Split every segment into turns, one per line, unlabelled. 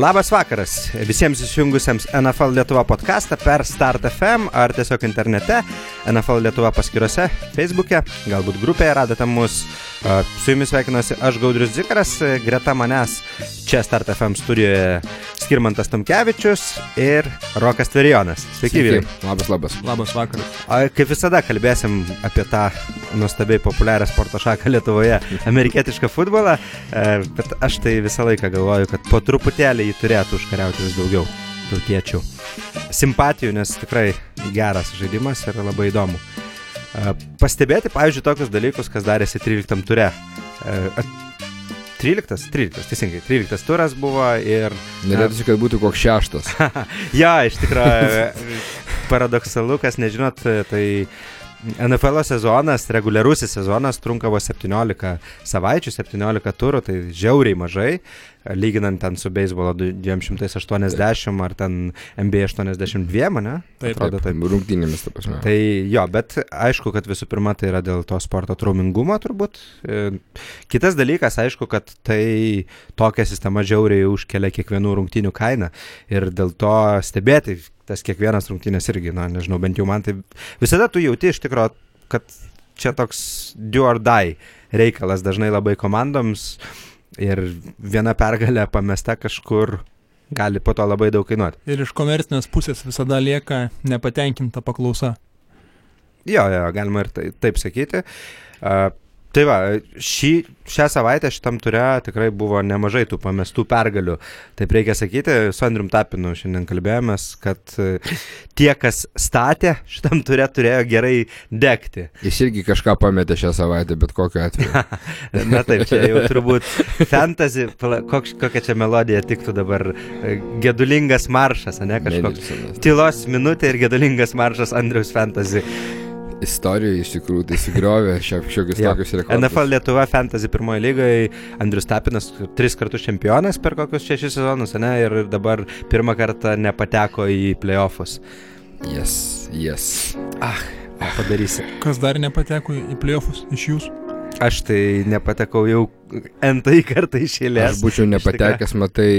Labas vakaras visiems įsijungusiems NFL Lietuva podcastą per Start FM ar tiesiog internete, NFL Lietuva paskyrose, Facebook'e, galbūt grupėje radote mus. Su jumis sveikinuosi aš Gaudrius Zikaras, greta manęs čia Start FM studijoje Skirmantas Tomkevičius ir Rokas Tverijonas. Sveiki, vyrai.
Labas, labas.
Labas vakaras.
Kaip visada kalbėsim apie tą nuostabiai populiarią sporto šaką Lietuvoje, amerikietišką futbolą, bet aš tai visą laiką galvoju, kad po truputėlį jį turėtų užkariauti vis daugiau tautiečių. Simpatijų, nes tikrai geras žaidimas ir labai įdomu. Pastebėti, pavyzdžiui, tokius dalykus, kas darėsi 13 ture. 13, 13, teisingai, 13 turas buvo ir...
Norėtųsi, kad būtų koks šeštas.
ja, iš tikrųjų, paradoksalu, kas nežinot, tai NFL sezonas, reguliarusis sezonas trunka vos 17 savaičių, 17 turų, tai žiauriai mažai, lyginant ten su beisbolo 280 ar ten NBA 82, ne?
Taip, Atrodo, taip, taip. rungtynėmis, ta prasme.
Tai jo, bet aišku, kad visų pirma tai yra dėl to sporto traumingumo turbūt. Kitas dalykas, aišku, kad tai tokia sistema žiauriai užkelia kiekvienų rungtynių kainą ir dėl to stebėti tas kiekvienas rungtynės irgi, na, nežinau, bent jau man tai visada tu jauti iš tikrųjų, kad čia toks do or die reikalas dažnai labai komandoms ir viena pergalė pamesta kažkur gali po to labai daug kainuoti.
Ir iš komercinės pusės visada lieka nepatenkinta paklausa.
Jo, jo, galima ir tai, taip sakyti. Uh, Tai va, šį, šią savaitę šitam turė tikrai buvo nemažai tų pamestų pergalių. Taip reikia sakyti, su Andrium Tapinu šiandien kalbėjomės, kad e, tie, kas statė šitam turė, turėjo gerai degti.
Jis irgi kažką pametė šią savaitę, bet kokiu atveju.
Na taip, čia jau turbūt fantasy, kok, kokia čia melodija tiktų dabar. E, gedulingas maršas, ne kažkoks. Tylos minutė ir gedulingas maršas Andrius fantasy
istorijoje iš tikrųjų tai sugriovė šiokius tokius rekordus.
NFL Lietuva Fantasy pirmoje lygoje Andrius Tapinas tris kartus čempionas per kokius šešis sezonus, ne, ir dabar pirmą kartą nepateko į playoffus.
Yes, yes.
Ah, padarysi.
Kas dar nepateko į playoffus iš jūsų?
Aš tai nepatekau jau entai kartą iš eilės.
Aš būčiau nepatekęs, matai.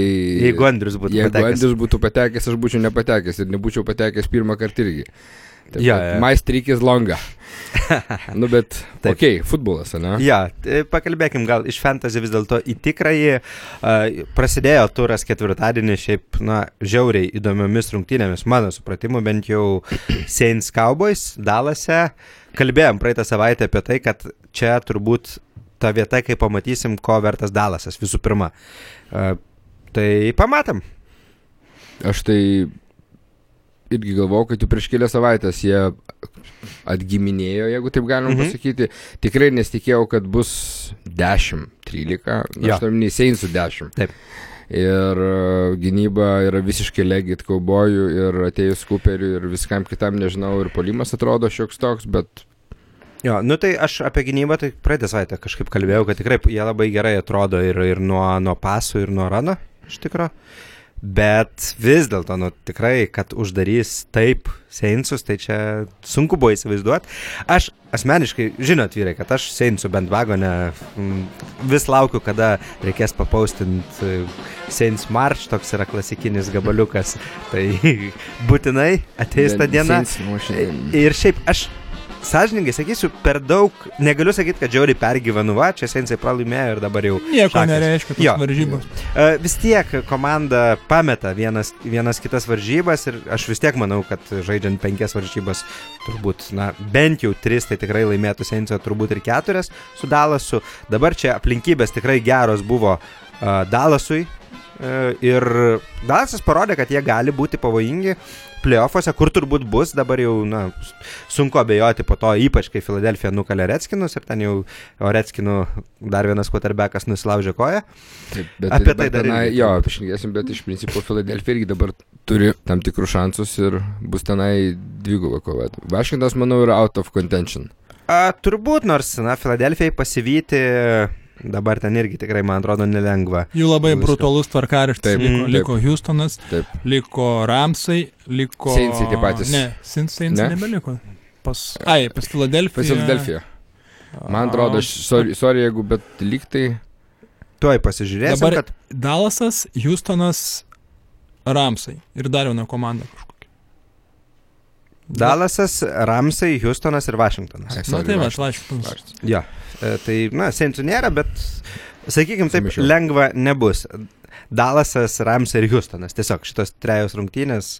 Jeigu Andrius būtų
jeigu patekęs. Jeigu Andrius būtų patekęs, aš būčiau nepatekęs ir nebūčiau patekęs pirmą kartą irgi. Taip, ja, ja. My streak is longa. nu, bet, Taip. ok, futbolas, ne?
Ja, tai pakalbėkim gal iš fantasy vis dėlto į tikrąjį. Uh, prasidėjo turas ketvirtadienį, šiaip, na, žiauriai įdomiomis rungtynėmis, mano supratimu, bent jau Saints Cowboys, Dalase. Kalbėjom praeitą savaitę apie tai, kad čia turbūt ta vieta, kai pamatysim, ko vertas Dalasas visų pirma. Uh, tai pamatom.
Aš tai irgi galvojau, kad jau prieš kelias savaitės jie atgiminėjo, jeigu taip galima mhm. pasakyti. Tikrai nesitikėjau, kad bus 10, 13, ja. aš tam neįsein su 10.
Taip.
Ir uh, gynyba yra visiškai legit kaubojų ir atėjus Cooperiui ir viskam kitam, nežinau, ir polimas atrodo šioks toks, bet
Jo, nu tai aš apie gynybą tai praeitą savaitę kažkaip kalbėjau, kad tikrai jie labai gerai atrodo ir, ir nuo, nuo pasų, ir nuo rano, iš tikrųjų. Bet vis dėlto, nu tikrai, kad uždarys taip Seinsus, tai čia sunku buvo įsivaizduoti. Aš asmeniškai, žinot vyrai, kad aš Seinsų bent vagone vis laukiu, kada reikės papaustinti Seins March, toks yra klasikinis gabaliukas. Tai būtinai ateis ta diena. Ir šiaip aš sąžininkai sakysiu, per daug, negaliu sakyti, kad žiauriai pergyvenu, va, čia Sensei pralaimėjo ir dabar jau.
Nieko šakės. nereiškia, tos varžybos.
Uh, vis tiek komanda pameta vienas, vienas kitas varžybas ir aš vis tiek manau, kad žaidžiant penkias varžybas, turbūt, na, bent jau tris, tai tikrai laimėtų Sensei, turbūt ir keturias su Dalasu. Dabar čia aplinkybės tikrai geros buvo uh, Dalasui. Uh, ir Dalasas parodė, kad jie gali būti pavojingi playoffuose, kur turbūt bus, dabar jau na, sunku abejoti po to, ypač kai Filadelfija nukalė Redskinus ir ten jau Redskinų dar vienas quarterbackas nusilaužė koją.
Taip, bet, apie tai dar. Tenai, jo, pašnekėsim, bet iš principo Filadelfija irgi dabar turi tam tikrus šansus ir bus tenai dviguba kova. Vašingtonas, manau, yra out of contention.
A, turbūt, nors, na, Filadelfijai pasivyti Dabar ten irgi tikrai, man atrodo, nelengva.
Jų labai Visko. brutalus tvarkaraštis. Liko, taip. liko Houstonas, taip. liko Ramsai, liko...
Seinsai tie patys.
Ne, Seinsai ne? nebeliko. Pas, ai, pas Filadelfiją.
Pas Filadelfiją. Man atrodo, aš, sorry, sorry, jeigu, bet lyg tai...
Tuoj pasižiūrėsim,
Dabar
kad...
Dalasas, Houstonas, Ramsai ir dar viena komanda kažkokia.
Dalasas, Ramsai, Houstonas ir Vašingtonas.
Na tai va, Vašingtonas.
Jo, e, tai, na, Sensų nėra, bet, sakykime, taip Sumišiau. lengva nebus. Dalasas, Ramsai ir Houstonas. Tiesiog šitos trejos rungtynės,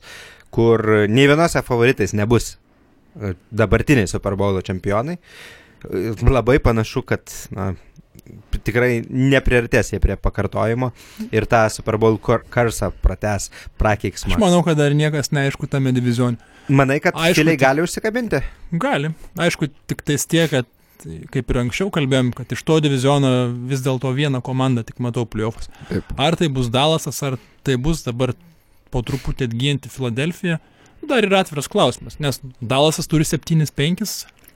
kur nei vienose favoritais nebus e, dabartiniai Super Bowl čempionai. E, labai panašu, kad na, tikrai nepriartės jie prie pakartojimo ir tą Super Bowl karsą prates prakeiksmą.
Aš manau, kad dar niekas neaišku tame divizione.
Manai, kad Aišku, gali užsikabinti?
Gali. Aišku, tik tais tiek, kad kaip ir anksčiau kalbėjom, kad iš to diviziono vis dėlto vieną komandą tik matau pliuofus. Ar tai bus Dalasas, ar tai bus dabar po truputį atgyjanti Filadelfija, dar yra atviras klausimas, nes Dalasas turi 7-5,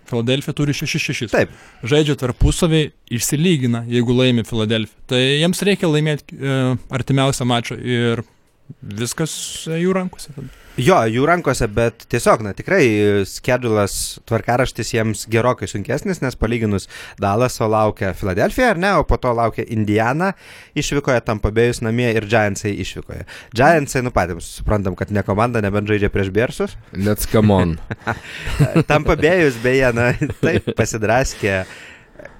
Filadelfija turi 6-6.
Taip.
Žaidžia tarpusavį, išsilygina, jeigu laimi Filadelfija. Tai jiems reikia laimėti e, artimiausią mačą ir viskas jų rankose.
Jo, jų rankose, bet tiesiog, na tikrai, skedulas, tvarkaraštis jiems gerokai sunkesnis, nes palyginus Dalaso laukia Filadelfija, ar ne, o po to laukia Indiana išvykoje, Tampabėjus namie ir Giantsai išvykoje. Giantsai, nu patys, suprantam, kad ne komanda, nebent žaidžia prieš Bersus.
Let's come on.
Tampabėjus, beje, na taip, pasidraskė.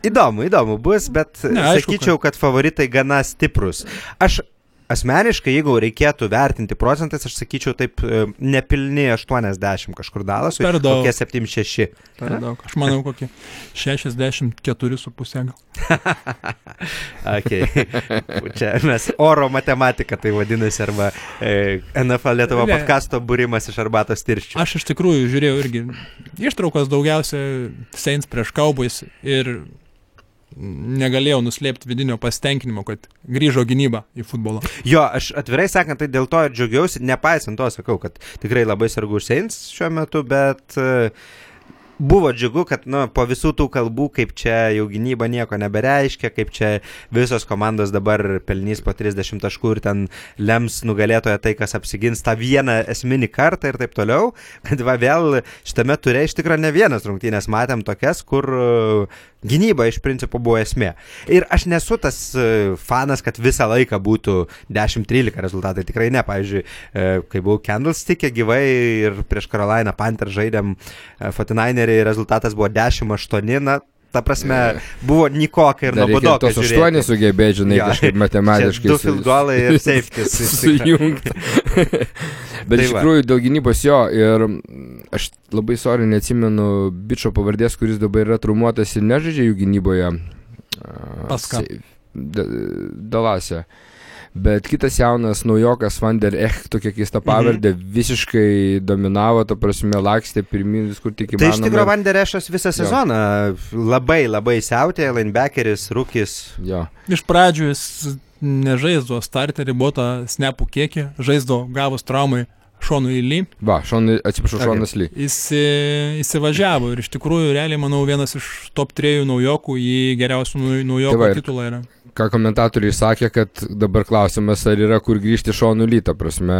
Įdomu, įdomu bus, bet ne, aišku, sakyčiau, kad favoritai gana stiprus. Aš Asmeniškai, jeigu reikėtų vertinti procentais, aš sakyčiau taip e, nepilni 80 kažkur dalas,
per daug.
Kokie 76.
Per daug. Aš manau, kokie 64,5 gal.
okay. Čia mes oro matematika tai vadinasi, arba e, NFL Lietuvo ne. podkasto būrimas iš arbatos tirščių.
Aš iš tikrųjų žiūrėjau irgi ištraukos daugiausia Saints prieš Cowboys ir negalėjau nuslėpti vidinio pasitenkinimo, kad grįžo gynyba į futbolą.
Jo, aš atvirai sakant, tai dėl to ir džiaugiausi, nepaisant to sakau, kad tikrai labai sargu Seins šiuo metu, bet uh, buvo džiugu, kad nu, po visų tų kalbų, kaip čia jau gynyba nieko nebereiškia, kaip čia visos komandos dabar pelnys po 30 taškų ir ten lems nugalėtoje tai, kas apsigins tą vieną esminį kartą ir taip toliau. Bet va vėl šitame turė iš tikrųjų ne vienas rungtynės matėm tokias, kur gynyba iš principo buvo esmė. Ir aš nesu tas uh, fanas, kad visą laiką būtų 10-13 rezultatai. Tikrai ne. Pavyzdžiui, uh, kai buvau Candlestick'e gyvai ir prieš Carolina Panther žaidėm Fortnite treneriai rezultatas buvo 10-8, na, ta prasme, buvo nikokai ir nuobodu.
Tos aštuoni sugebėjo, žinai, ja. kažkaip matematiškai.
Du filgolai ir safekis.
Sujungti. Bet tai iš tikrųjų dėl gynybos jo ir aš labai sorry neatsimenu bičio pavardės, kuris dabar yra traumuotas ir nežaidžia jų gynyboje.
Paska.
Dalase. Uh, Bet kitas jaunas naujokas Van der Echt, tokia keista pavardė, mhm. visiškai dominavo, ta prasme, lakstė pirmin viskur tik įmanoma.
Tai iš tikrųjų Van der Ešas visą sezoną jo. labai labai siautė, linebackeris, rūkis.
Jo.
Iš pradžių jis nežaisdo starterį, botą snapų kiekį, žaisdo gavus traumai. Šonų įly.
Va, šonų, atsiprašau, okay. šonas ly.
Jis įsivažiavo ir iš tikrųjų, realiai, manau, vienas iš top trejų naujokų į geriausių naujokų tai va, titulą yra
ką komentatoriai sakė, kad dabar klausimas, ar yra kur grįžti šonų lytą, prasme,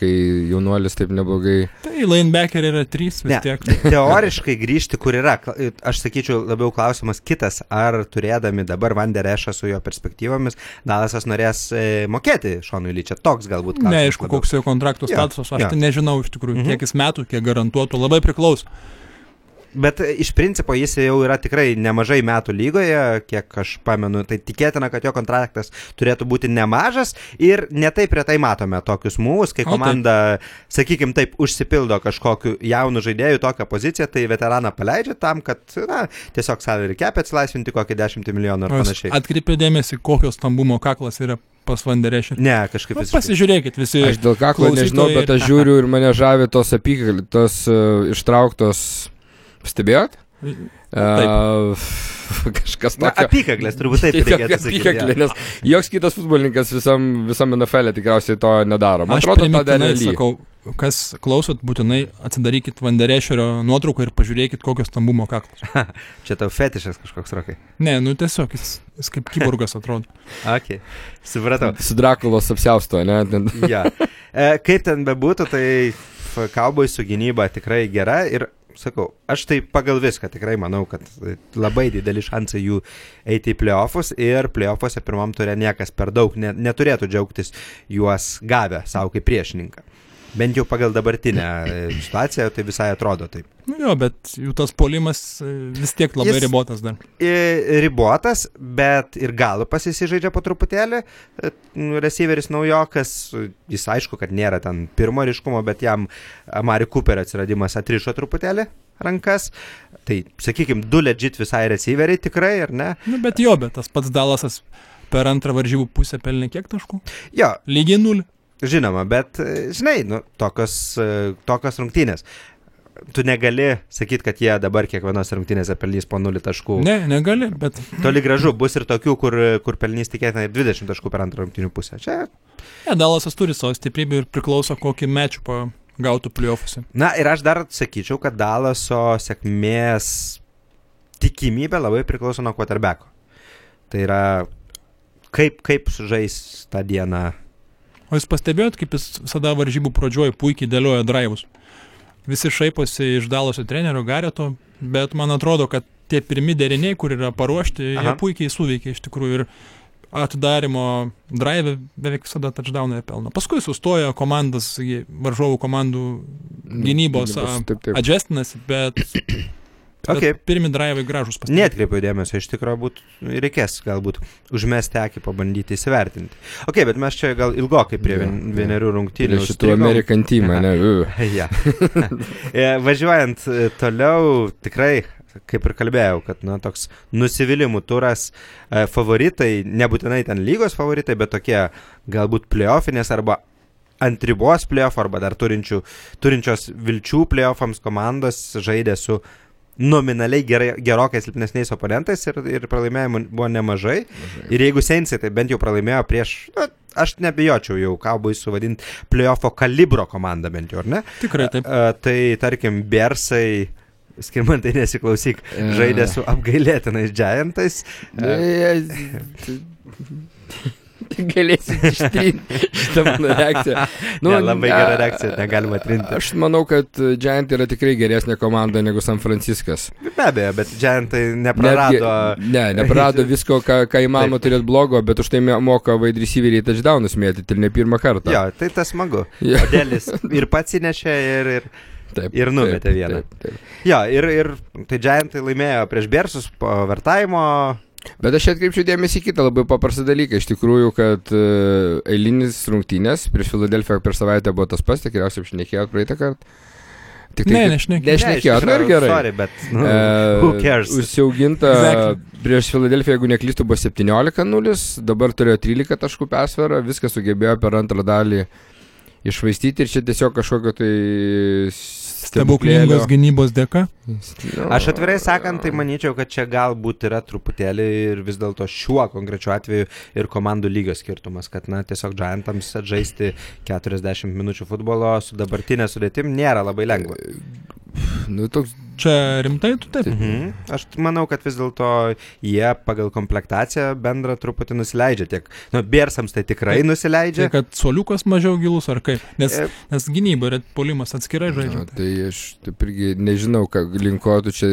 kai jaunuolis taip neblogai.
Tai linebacker yra trys vis ne, tiek.
Teoriškai grįžti, kur yra, aš sakyčiau, labiau klausimas kitas, ar turėdami dabar Vanderešą su jo perspektyvomis, Dalasas norės e, mokėti šonų lyčią. Toks galbūt klausimas.
Neaišku, koks jo kontrakto statusas, aš ja. tai nežinau iš tikrųjų, mhm. kiek jis metų, kiek garantuotų, labai priklauso.
Bet iš principo jis jau yra tikrai nemažai metų lygoje, kiek aš pamenu, tai tikėtina, kad jo kontraktas turėtų būti nemažas ir netaip retai matome tokius mūvus, kai komanda, sakykime taip, užsipildo kažkokiu jaunu žaidėju tokią poziciją, tai veteraną paleidžia tam, kad na, tiesiog salary cap atsilaisvinti kokį 10 milijonų ar panašiai.
Atkreipė dėmesį, kokio stambumo kaklas yra pas Vanderešį.
Ne, kažkaip.
Nu, pasižiūrėkit visi.
Aš dėl kaklo nežinau, bet aš žiūriu ir mane žavi tos apykaklės, tos uh, ištrauktos Stebėjot? Uh, kažkas tokio.
Na, apykaklės, turbūt taip reikėtų sakyti. Apykaklė,
nes joks kitas futbolininkas visam, visam NFL e tikriausiai to nedaro. Man
Aš atrodo, tą darė. Sakau, kas klausot, būtinai atsidarykit Vanderešerio nuotrauką ir pažiūrėkit, kokios stambumo kaklas.
Čia tau fetišas kažkoks rokai.
Ne, nu tiesiog jis, jis kaip kiburgas atrodo.
ok, supratau.
Su Drakulos apsiausto, ne?
ja. e, kaip ten bebūtų, tai Cowboys su gynyba tikrai gera ir sakau, aš tai pagal viską tikrai manau, kad labai dideli šansai jų eiti į playoffus ir playoffuose pirmam turė niekas per daug ne, neturėtų džiaugtis juos gavę savo kaip priešininką. Bent jau pagal dabartinę e, situaciją tai visai atrodo taip.
Nu jo, bet jų tas polimas e, vis tiek labai
Jis-
ribotas dar.
Ribotas, bet ir galupas įsižaidžia po truputėlį. E, Receiveris naujokas, jis aišku, kad nėra ten pirmo ryškumo, bet jam Amari Cooper atsiradimas atrišo truputėlį rankas. Tai, sakykime, du legit visai receiveriai tikrai, ar ne?
Nu, bet jo, bet tas pats Dalasas per antrą varžybų pusę pelnė kiek taškų?
Jo,
Lygiai nulį.
Žinoma, bet, e, žinai, nu, tokios, e, tokios rungtynės. Tu negali sakyti, kad jie dabar kiekvienos rungtynėse pelnys po 0 taškų.
Ne, negali, bet
Toli gražu, bus ir tokių, kur, kur pelnys tikėtina ir 20 taškų per antrą rungtynių pusę. Čia
ne, Dalasas turi savo stiprybę ir priklauso kokį mečių gautų plyofuse.
Na ir aš dar sakyčiau, kad Dalaso sėkmės tikimybė labai priklauso nuo quarterbacko. Tai yra, kaip, kaip sužais tą dieną.
O jūs pastebėjot, kaip jis visada varžybų pradžioj puikiai dėlioja draivus. Visi šaiposi iš Dalaso trenerio Gareto, bet man atrodo, kad tie pirmi deriniai, kur yra paruošti, Aha. Jie puikiai suveikia iš tikrųjų ir atidarimo drive beveik visada touchdowną pelno. Paskui sustoja komandas, varžovų komandų gynybos a,
Taip, taip.
adjustinasi, bet, bet
Okay.
pirmi drive gražus pastebėjimai.
Netkreipiau dėmesio, iš tikrųjų būt, reikės galbūt užmesti akį, pabandyti įsivertinti. Ok, bet mes čia gal ilgokai prie
jo.
vienerių rungtynių.
Ir šitų
užstrigom.
American team, ne?
Ja. E, Važiuojant e, toliau, tikrai, kaip ir kalbėjau, kad na, toks nusivylimų turas e, favoritai, nebūtinai ten lygos favoritai, bet tokie galbūt playoffinės arba ant ribos playoff arba dar turinčių, turinčios vilčių playoffams komandos žaidė su nominaliai gerai, gerokai silpnesniais oponentais ir, ir pralaimėjimų buvo nemažai. Ir jeigu Seinsai tai bent jau pralaimėjo prieš, na, aš nebijočiau jau kaubui suvadinti playoffo kalibro komandą bent jau, ar ne?
Tikrai taip.
A, tai tarkim, Bersai, skirmantai nesiklausyk,
E.
žaidė su apgailėtinais Giantais.
Galėsi ištrinti šitą mano reakciją.
Nu, ne, labai gera reakcija, negalima trinti.
Aš manau, kad Giant yra tikrai geresnė komanda negu San Franciskas.
Be abejo, bet Giantai neprarado.
Netgi- Ne, neprarado visko, ką, ką įmanoma turėti blogo, bet už tai moka vaid receiveriai touchdownus mėtyti ir ne pirmą kartą.
Jo, tai tas smagu.
Jo.
Odelis ir pats įnešė ir, ir,
Taip,
ir numetė vieną.
Taip, taip.
jo, ir, ir tai Giantai laimėjo prieš Bersus po vertaimo.
Bet aš čia atkreipčiau dėmesį į kitą labai paprastą dalyką. Iš tikrųjų, kad uh, eilinis rungtynės prieš Filadelfiją per savaitę buvo tas pats, tikriausiai apšnekėjot praeitą kartą. Tik
Ne,
kad-
nešnekėjau.
Nešnekėjot,
Ne, iš
gerai.
Sorry, bet. Nu,
E,
who cares?
Užsiauginta
Exactly.
prieš Filadelfiją, jeigu neklystu, buvo 17-0, dabar turėjo 13 taškų persvarą, viską sugebėjo per antrą dalį išvaistyti ir čia tiesiog kažkokio tai
Stebuklingos gynybos dėka.
Nu,
Aš atvirai sakant, tai manyčiau, kad čia galbūt yra truputėlį ir vis dėlto šiuo konkrečiu atveju ir komandų lygio skirtumas, kad na, tiesiog Giantams atžaisti 40 minučių futbolo su dabartinė sudėtim nėra labai lengva.
Nu, toks,
Čia rimtai tu taip.
Mhm. Aš manau, kad vis dėlto jie pagal komplektaciją bendrą truputį nusileidžia tiek. Nu, Bėrsams tai tikrai
Tai
nusileidžia.
kad suoliukas mažiau gilus ar kaip. Nes,
E,
nes gynyba ir polimas atskirai
na,
žaidžia.
tai aš taip irgi nežinau, ką linko tu čia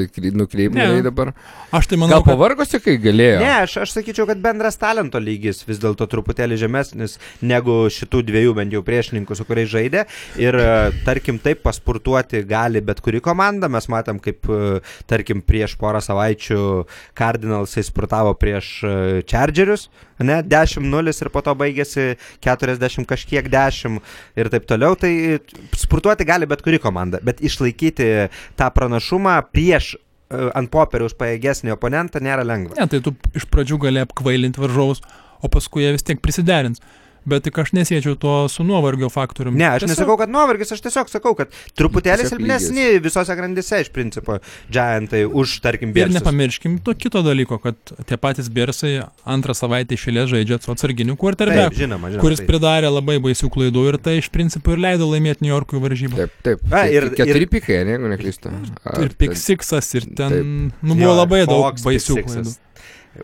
Ne.
dabar.
Aš tai manau,
Gal
kad
pavargosi, kai galėjo?
Ne, aš, aš sakyčiau, kad bendras talento lygis vis dėlto truputėlį žemesnis negu šitų dviejų bent jau priešininkų, su kuriais žaidė. Ir tarkim, taip paspurtuoti gali bet kuri komanda. Mes matom, kaip, e, tarkim, prieš porą savaičių Cardinalsai spurtavo prieš e, Chargerius, ne, 10-0 ir po to baigėsi 40 kažkiek 10 ir taip toliau. Tai spurtuoti gali bet kuri komanda, bet išlaikyti tą pranašumą prieš e, ant popieriaus pajėgesnį oponentą nėra lengva.
ne, tai tu iš pradžių gali apkvailinti varžovus, o paskui jie vis tiek prisiderins. Bet tik aš nesiečiau to su nuovargio faktoriumi.
Ne, aš
Tiesiog-
nesakau, kad nuovargis, aš tiesiog sakau, kad truputėlį silpnesni visose grandise iš principo Giantai už, tarkim,
Ir
Bėrsus.
nepamirškim to kito dalyko, kad tie patys Bersai antrą savaitę išėlė žaidžia su atsarginiu
žinoma.
kuris
taip.
pridarė labai baisių klaidų ir tai iš principo ir leido laimėti New Yorkui varžybą.
Taip, taip.
A, ir-
Ket- Keturi
ir-
pikai, ne, jeigu neklystu. Ar
Ir
ten-
Pixiksas, ir ten
Taip.
nu, buvo
Jo,
labai daug
Fox,
baisių
Pick
klaidų.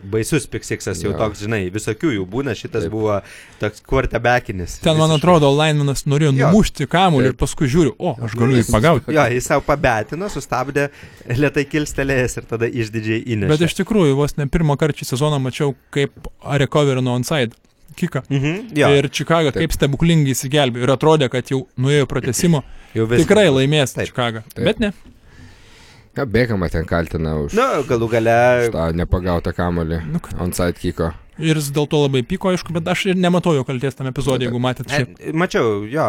Baisus piksiksas jau
Jo.
toks, žinai, visokių jų būna, šitas
Taip.
buvo toks quarterbackinis.
Ten, man atrodo, Lainmanas norėjo
Jo.
numušti kamuolį ir paskui žiūriu, o, aš galiu jį pagauti.
Jo, jis savo pabetino, sustabdė, lietai kilstelėjęs ir tada išdidžiai įnešė.
Bet iš tikrųjų, vos ne pirmą kartą šį sezoną mačiau, kaip recoverino onside kiką.
Mhm, jo,
Ir Čikaga
Taip.
kaip stebuklingai įsigelbėjo. Ir atrodė, kad jau nuėjo pratesimo.
jau viskas.
Tikrai laimės
Taip.
Čikaga.
Taip.
Bet ne.
Ja, Bekamą ten kaltina už
Nu, galų gale,
tą nepagautą kamolį
Nu, kad-
onside kiko.
Ir jis dėl to labai pyko, aišku, bet aš ir nematau jo kalties tame epizode, jeigu matėt šį.
e, mačiau, jo,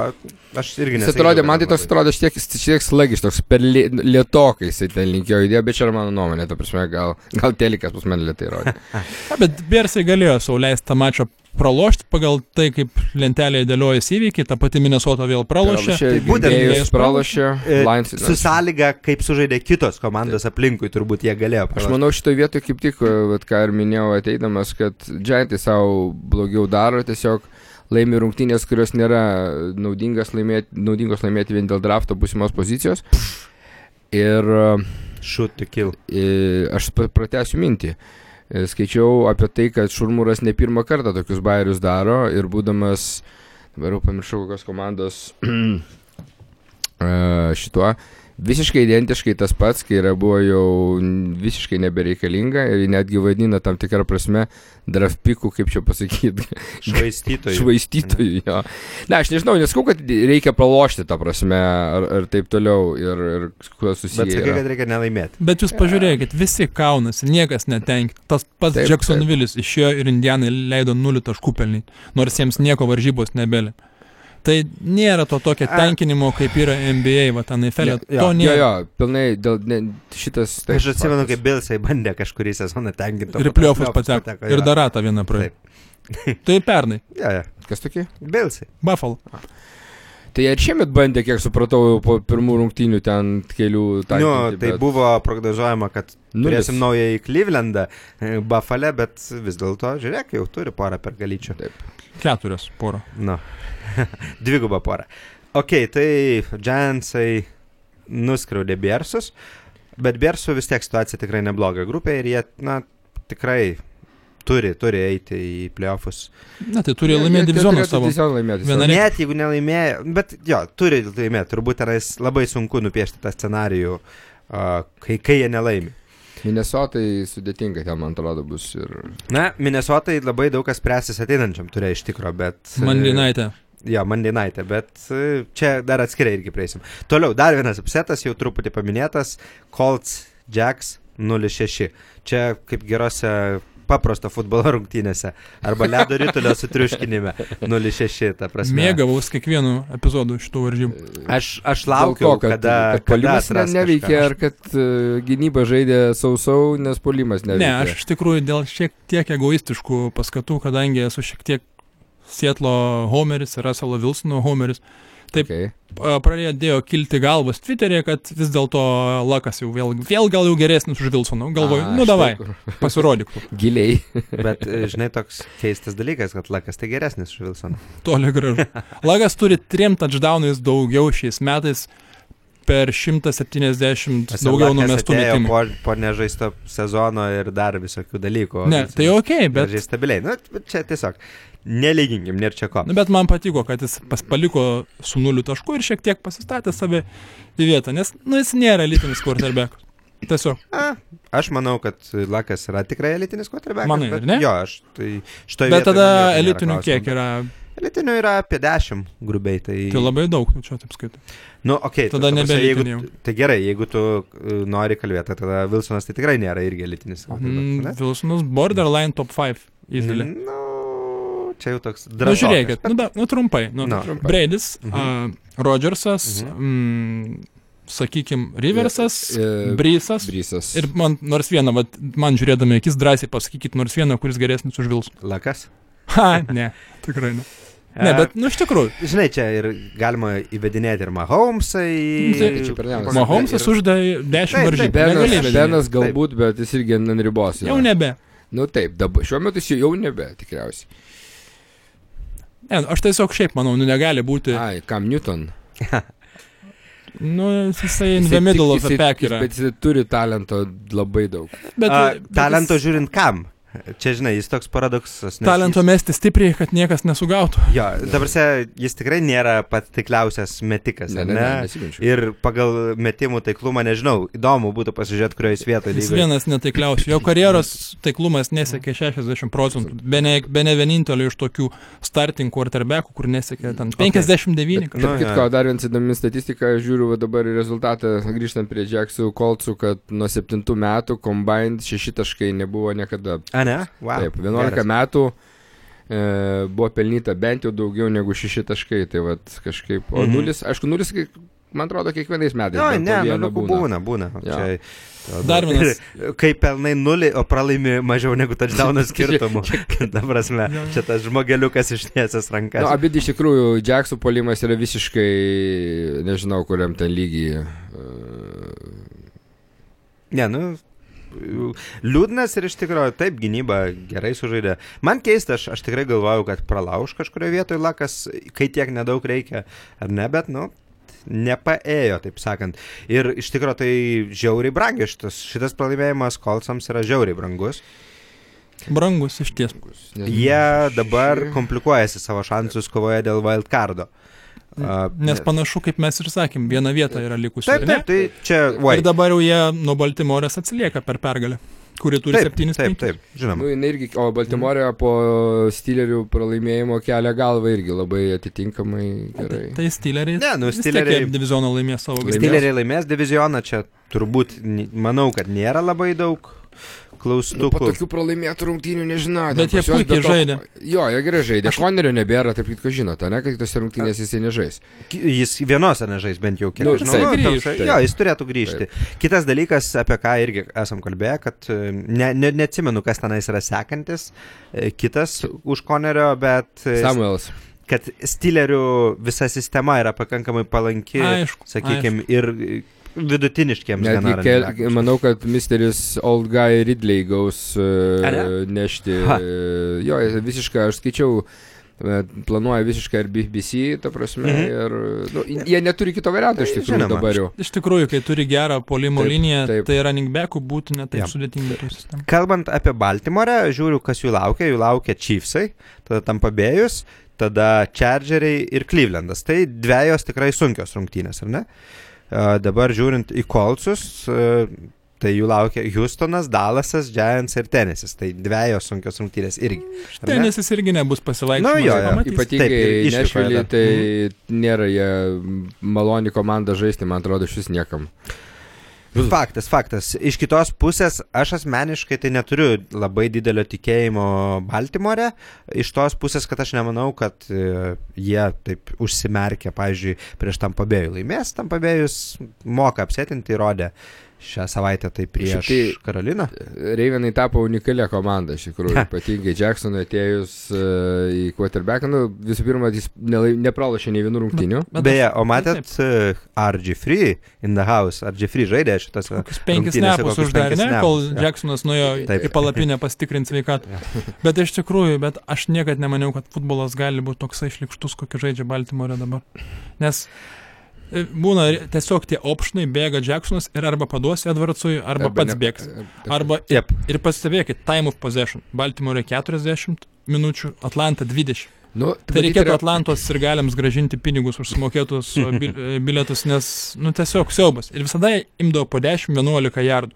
aš irgi
Jis
nesakyčiau,
atrodė, man tai toks atrodė šiek tiek, slagiš, toks per lė- lietokai jisai ten linkėjo idėją, bet čia yra mano nuomonė, ta prasme, gal, gal telikas pas mane lietai rodė.
Bet Bersai galėjo sauliaisti tą mačą pralošti pagal tai, kaip lentelėje dėliojasi įvykiai, ta pati Minnesota vėl pralošė.
Tai būtent
gynėjus pralošė,
E,
Lions.
Su sąlyga, kaip sužaidė kitos komandos aplinkui, turbūt jie galėjo.
Aš
pralošti.
manau, šitoje vietoje kaip tik, vat, ką ir minėjau ateidamas, kad Giantai savo blogiau daro, tiesiog laimi rungtynės, kurios nėra naudingas laimėti, naudingos laimėti vien dėl drafto būsimos pozicijos. Ir e,
Shoot to kill.
e, aš pa- pratęsiu mintį. E, Skaičiau apie tai, kad Šurmuras ne pirmą kartą tokius bairius daro ir būdamas, dabar jau pamiršau kokios komandos e, šituo, visiškai identiškai tas pats, kai yra buvo jau visiškai nebereikalinga ir netgi vadina tam tikrą prasme draft pikų, kaip čia pasakyti,
Švaistytojų.
švaistytojų. Jo. Na, aš nežinau, neskau, kad reikia pralošti tą prasme ar, ar taip toliau ir, ir kuo susiję.
Bet sakai, kad reikia nelaimėti.
Bet jūs pažiūrėkit, visi kaunasi, niekas netenkina. Tas pats
Taip,
Jacksonvillis išėjo ir Indianai leido 0 taškų pelnyti, nors jiems nieko varžybos nebelė. Tai nėra to tokio
A.
tenkinimo, kaip yra NBA, va, ten Eifelė.
Jo,
To
Jo,
nėra.
jo, pilnai dėl ne, šitas. taip,
Aš atsimenu, kaip Bilsai bandė kažkurį sezoną tenkinti.
Ir pliofus pateko. Ir dar ratą vieną praėjo. Tai pernai.
Ja, ja.
Kas tokie?
Bilsai.
Buffalo.
Tai ir šiemet bandė, kiek supratau, jau po pirmų rungtynių ten kelių
Nu,
taikyti,
tai
bet
buvo prognozuojama, kad
nulis.
turėsim naują į Clevelandą, e, Buffalo, bet vis dėlto, žiūrėk, jau turi porą pergalyčių.
Keturios poro.
Nu, dvigubą porą. Ok, tai Giantsai nuskriaudė Biersus, bet Biersų vis tiek situacija tikrai nebloga grupė ir jie, na, tikrai turi, turi eiti į playoffs.
Na, tai turi laimėti
turėtų
savo.
divizioną laimėti
Viena-
savo.
Nereik-
Net jeigu nelaimėjo, bet jo, turi laimėti, turbūt tenais labai sunku nupiešti tą scenarijų, uh, kai, kai jie nelaimi.
Minnesotai sudėtinga ten, man atrodo, bus ir...
Na, Minnesotai labai daug kas spręsis ateinančiam turė iš tikro, bet...
Monday night.
Jo, Monday night, bet e, čia dar atskirai irgi prieisim. Toliau, dar vienas upsetas, jau truputį paminėtas, Colts Jacks 06. Čia kaip gerose paprasto futbolo rungtynėse. Arba ledo rytulio sutriuškinime 06, ta prasme.
Mėgavaus kiekvienu epizodu šitų varžybų.
Aš, aš laukiu,
to, kad,
kada,
kad
kada
polimas ne,
atras
neveikia,
kažką.
ar kad uh, gynyba žaidė sausau, nes polimas neveikia.
Ne, aš iš tikrųjų dėl šiek tiek egoistiškų paskatų, kadangi esu šiek tiek Sietlo Homeris ir Russell Wilsono Homeris, taip.
Okay.
pradėjo kilti galvas Twitter'e, kad vis dėlto Lakas jau vėl, vėl gal jau geresnis už Wilsoną. Galvoju,
A,
nu davai, pasirodyk.
Giliai.
Bet, e, žinai, toks keistas dalykas, kad Lakas tai geresnis už Wilsoną.
Toli gražu. Lakas turi trim touchdownais daugiau šiais metais per 170 daugiau numestų metimų.
Po, po nežaisto sezono ir dar visokių dalykų.
Ne,
Wilsonas
tai ok, bet,
Gražiai stabiliai. Na, bet čia tiesiog nelyginkim, nėra čia ko.
nu, bet man patiko, kad jis paliko su nuliu tašku ir šiek tiek pasistatė save į vietą, nes nu, jis nėra elitinis quarterbackas. Tiesiog.
A, aš manau, kad Lakas yra tikrai elitinis quarterbackas.
Manai,
bet
ne?
Jo, aš tai šitoje
Bet tada elitinių kiek yra,
Elitinių yra apie 10 grubiai. Tai,
tai labai daug, nu, čia taip skaitai.
nu, okay,
tada nebeelitiniai
Tai gerai, jeigu tu uh, nori kalbėti, tada Wilsonas tai tikrai nėra irgi elitinis.
Mm, Wilsonas borderline top 5
ne?
įzilė.
Nu, čia jau toks
Na,
drąsus.
žiūrėkit, nu, da, nu trumpai. Nu,
Nu.
Trumpai.
Braidis,
Mhm.
uh, Rodgersas,
Mhm.
mm, sakykime, Riversas,
E,
Brysas.
Brysas.
Ir man nors vieną, vat, man žiūrėdami akis drąsiai pasakykit nors vieną, kuris geresnis už Vilsų.
Lakas.
Ha, ne, tikrai ne. Ne, bet, nu, iš tikrųjų,
Žinai, čia ir galima įvedinėti ir Mahomesą į...
Tai. Mahomesas
ir-
uždė 10
Taip,
varžybų.
taip,
Benas,
įvedinėti.
Benas galbūt, bet jis irgi ant ribos. yra.
Jau nebe.
Nu taip, dabar, šiuo metu jis jau nebe, tikriausiai.
Ne, aš tiesiog šiaip manau, nu negali būti.
Ai, Cam Newton.
Nu, jisai in the middle of the pack yra.
Bet jis turi talento labai daug.
Bet,
A,
bet
talento
jis-
žiūrint kam. Čia, žinai, jis toks paradoksas. nes
Talento mesti stipriai, kad niekas nesugautų.
Jis, jo, dabar jis tikrai nėra pats tikliausias metikas,
Ne, ne,
ne?
ne.
Ir pagal metimų taiklumą, nežinau, įdomu būtų pasižiūrėti, kurioje jis vietoje
Jis
lygoje.
vienas netaikliausių. Jo karjeros taiklumas nesiekė 60 procentų. Be ne, be ne vienintelio iš tokių starting quarterbackų, kur nesiekė ten 59.
Nu,
kažkaip.
jo.
Kitko, dar vienas įdomi statistika, žiūriu dabar rezultatą, grįžtant prie Jacksų Kolcų, kad nuo 7 metų combined 6 taškai nebuvo niekada.
A, ne? Wow.
Taip, 11
Geras.
metų e, buvo pelnyta bent jau daugiau negu 6 taškai, tai vad kažkaip. O
Mhm.
nulis, aišku, nulis, kai- man atrodo, kiekvienais metais.
Jo,
bent
ne, nu, nu, būna, būna.
Jo.
Čia,
Dar vienas.
Kai pelnai nulį, o pralaimi mažiau negu touchdowno skirtumų. Dabar prasme, čia tas žmogeliukas ištiesęs rankas.
Nu, abi iš tikrųjų, Jacksų polimas yra visiškai, nežinau, kuriam ten lygiai.
Ne, nu, liūdnas ir iš tikrųjų taip gynyba gerai sužaidė. Man keista, aš, aš tikrai galvojau, kad pralauž kažkurioje vietoje lakas, kai tiek nedaug reikia, ar ne, bet, nu, nepaėjo, taip sakant. Ir iš tikrųjų tai žiauriai brangiai šitas, šitas pralaimėjimas Kolsams yra žiauriai brangus.
Brangus iš ties.
Jie dabar komplikuojasi savo šansus kovoje dėl wildcardo. A,
Nes panašu, kaip mes ir sakėm, viena vieta yra likusi.
Taip, taip, tai čia, oi.
Ir dabar jau jie nuo Baltimorės atsilieka per pergalę, kuri turi
Taip,
septynis
taip,
penkis.
taip, žinoma.
Nu, irgi, o Baltimorė po Steelerių pralaimėjimo kelia galvą irgi labai atitinkamai gerai.
Tai Steeleriai.
Ne, nu, Steeleriai-
divizioną laimės savo galimybę.
Steeleriai laimės divizioną, čia turbūt, manau, kad nėra labai daug
Nu, po
klaustukų.
tokių pralaimėtų rungtynių nežinau.
Bet jie puikiai
to-
žaidė.
Jo, jie gerai žaidė. Konerio nebėra, taip kaip žinote, ne, kad kitose rungtynėse jisai nežais.
Jis vienose nežais bent jau kiek
Nu,
aš žinau.
jisai
Nu,
grįš,
toksai-
taip.
Jo, jis turėtų grįžti. Kitas dalykas, apie ką irgi esam kalbėję, kad e, ne, ne, neatsimenu, kas tenais yra sekantis, e, kitas už Konerio, bet e,
Samuelas.
kad Steelerių visa sistema yra pakankamai palanki,
Aišku,
sakykime, ir e, vidutiniškiams
Netgi, kel, manau, kad Misteris Old Guy Ridley gaus uh, nešti.
Ha.
Uh, jo, visiškai, aš skaičiau, e, planuoja visiškai ir BBC, ta prasme,
Mhm.
ir nu, jie neturi kito varianto iš
Tai
tikrųjų
žinoma.
dabar jau.
Iš tikrųjų, kai turi gerą polimo
Taip,
liniją,
taip.
tai running backų būtų netaip
Jo.
sudėtinga.
Kalbant apie Baltimorę, žiūriu, kas jų laukia. Jų laukia Chiefsai, tada Tampa Bay'us, tada Chargeriai ir Clevelandas. Tai dviejos tikrai sunkios rungtynės, ar ne? A, dabar žiūrint į Kolcus, tai jų laukia Houstonas, Dallasas, Giants ir Tenisis. Tai dviejos sunkios rungtynės irgi. ar ne?
Irgi nebus pasivaikščiojimas.
Nu, jo, jo.
pamatysi.
Ypatingai
Taip, ir išvykoje
Nešvilį, tai nėra jie maloni komanda žaisti, man atrodo, šis niekam.
Faktas, faktas. Iš kitos pusės, aš asmeniškai tai neturiu labai didelio tikėjimo Baltimore. Iš tos pusės, kad aš nemanau, kad e, jie taip užsimerkia, pavyzdžiui, prieš tam pabėjų laimės. Tam pabėjus moka apsėtinti, įrodė šią savaitę tai prieš
tai-
Karoliną.
Reivenai tapo unikalia komanda, iš tikrųjų, ypatingai Jacksonui atėjus uh, į quarterbacką, nu, visų pirma, jis nelai- nepralašė nei vienų rungtynių.
Bet
Beje,
aš-
o matėt uh, RG Free in the house, RG Free žaidė šitas.
Kokius penkis nepus uždarė, ne, kol
jo.
Jacksonas nuėjo
Taip.
į palapinę pasitikrinti sveikatą. Bet iš tikrųjų, bet aš niekad nemaniau, kad futbolas gali būti toksai šlikštus, kokį žaidžia Baltimore dabar. Nes e, būna re- tiesiog tie opšnai, bėga Jacksonas ir arba paduosi Edwardsui, arba pats
ne-
bėgs.
Taip.
Arba
Jep.
ir pastebėkit, time of possession. Baltimore 40 minučių, Atlanta 20.
Nu,
Tai reikėtų
yra-
Atlantos ir galiams gražinti pinigus už sumokėtus e, bilietus, nes, nu, tiesiog siaubas. Ir visada imdavo po 10-11 jardų.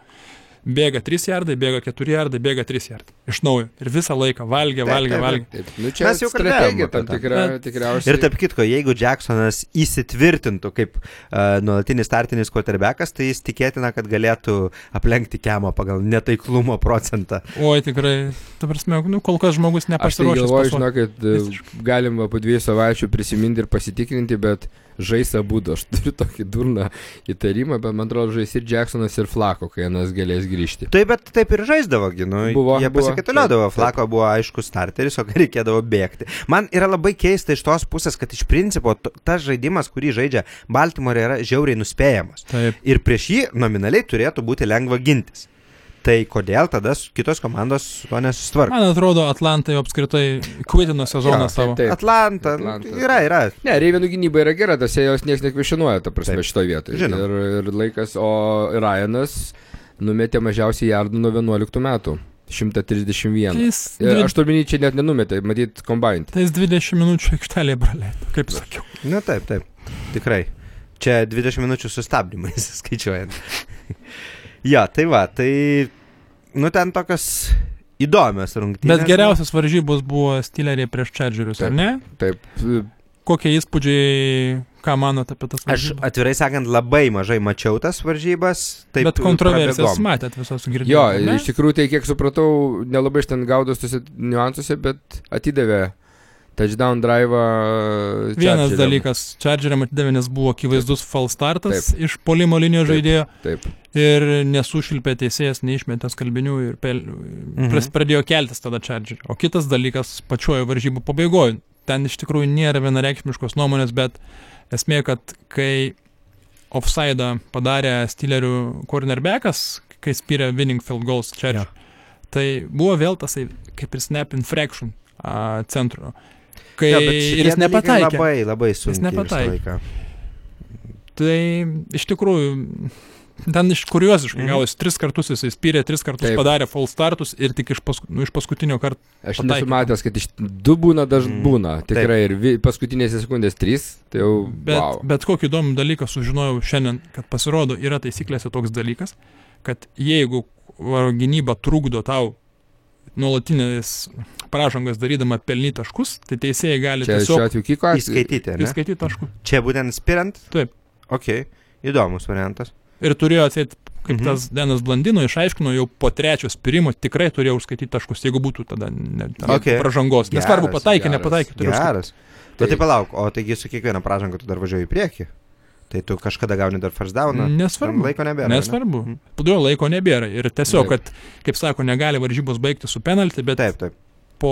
Bėga 3 jardai, bėga 4 jardai, bėga 3 jardai. Iš naujo. Ir visą laiką valgė,
Taip,
valgė,
taip,
valgė.
Taip, nu, čia
Mes jau
strategija tam tikra, tikriausiai.
Ir tarp kitko, jeigu Jacksonas įsitvirtintų kaip uh, nuolatinis startinis quarterbackas, tai jis tikėtina, kad galėtų aplenkti kemo pagal netaiklumo procentą.
Oi, tikrai, ta prasme, nu, kol kas žmogus
Aš tai
nepasiruošęs.
galvoju, žinokit,
Visiškai.
galima po dviejų savaičių prisiminti ir pasitikrinti, bet žais abu, aš turiu tokį durną įtarimą, bet man atrodo, žais ir Jacksonas, ir Flako, kai vienas galės grįžti.
Tai bet taip ir žaisdavo, gi, nu,
Buvo,
jie
Taip,
Flako buvo aiškus starteris, o reikėdavo bėgti. Man yra labai keista iš tos pusės, kad iš principo tas žaidimas, kurį žaidžia Baltimore, yra žiauriai nuspėjamas.
Taip.
Ir prieš jį nominaliai turėtų būti lengva gintis. Tai kodėl tada kitos komandos su tuo nesusitvarko?
Man atrodo, Atlantai apskritai kvitino sezoną
Jo,
savo.
taip.
Atlanta,
Atlanta.
Atlanta. Yra, yra.
Ne, Reivenų gynyba yra gera, tas jos niekas nekvešinuoja, ta prasme,
Taip.
šitoje vietoje.
Žinoma.
Ir, ir laikas, o Ryanas numetė mažiausiai jardų nuo 11 metų. 131.
Tai jis,
E,
dvi,
Aš turminį čia net nenumetė, matyt, combined.
tai jis 20 minučių aikštelėje praleido, kaip sakiau.
Na taip, taip, tikrai. Čia 20 minučių sustabdymais skaičiuojant. jo, tai va, tai, nu ten tokios įdomios rungtynės.
Bet geriausias varžybos buvo Steeleriai prieš Chargerius, ar ne?
Taip,
Kokie įspūdžiai, ką manote apie tas
Aš
varžybas?
atvirai sakant labai mažai mačiau tas varžybas. Taip,
Bet kontroversijas
prabėgom.
matėt visos
jo,
girdėjote.
iš tikrųjų, tai kiek supratau, nelabai iš ten gaudos tuose niuansuose, bet atidavė touchdown drive.
Vienas dalykas, Chargeriam atidavė, nes buvo akivaizdus false startas iš polimo linijos
Taip.
žaidėjo
Taip,
ir nesušilpė teisėjas, neišmetė skalbinių ir pel...
Mhm.
pradėjo keltis tada Chargeriai. O kitas dalykas, pačiojo varžybų pabaigoje, ten iš tikrųjų nėra vienareikšmiškos nuomonės, bet esmė, kad kai offside padarė Steelerių cornerbackas, kai spyrė winning field goals Chargeriai, tai buvo vėl tasai kaip ir snap infraction a, centro. Kai
šitie
ir jis nepataikė.
Labai, labai sunkiai.
nepataikė.
visą laiką.
Tai iš tikrųjų, ten iš kurioziškai
Mhm.
gavosi, tris kartus jisai spyrė, tris kartus
Taip.
Taip. padarė false startus ir tik iš, pasku, nu, iš paskutinio karto.
aš
Pataikė.
nesu matęs, kad iš du būna dažnai
Mm.
būna. Tikrai ir vi, paskutinėse sekundės trys, tai jau...
Bet,
wow.
bet kokį įdomų dalyką sužinojau šiandien, kad pasirodo yra taisyklėse toks dalykas, kad jeigu gynyba trukdo tau nuolatinės pražangas darydama pelnyti taškus, tai teisėjai gali
Čia šiuo
tiesiog
atveju kiko.
Įskaityti, ne?
įskaityti taškų.
Čia būtent spirant?
Taip.
Ok, įdomus variantas.
Ir turėjo atsėti, kaip
Mhm.
tas Denas Blandino išaiškino, jau po trečio spirimo tikrai turėjo užskaityti taškus, jeigu būtų tada ne, ten
Okay.
pražangos. Nesvarbu, pataikė, nepataikė.
Geras. Bet tai palauk, o taigi su kiekviena pražanga tu dar važiuoji į priekį. Tai tu kažkada gauni dar first downą. Ten
Nesvarbu.
Laiko nebėra. ne?
Nesvarbu.
Mhm.
Todėl laiko nebėra. Ir tiesiog,
Taip.
kad, kaip sako, negali varžybos baigti su penalti, bet
Taip, taip.
Po,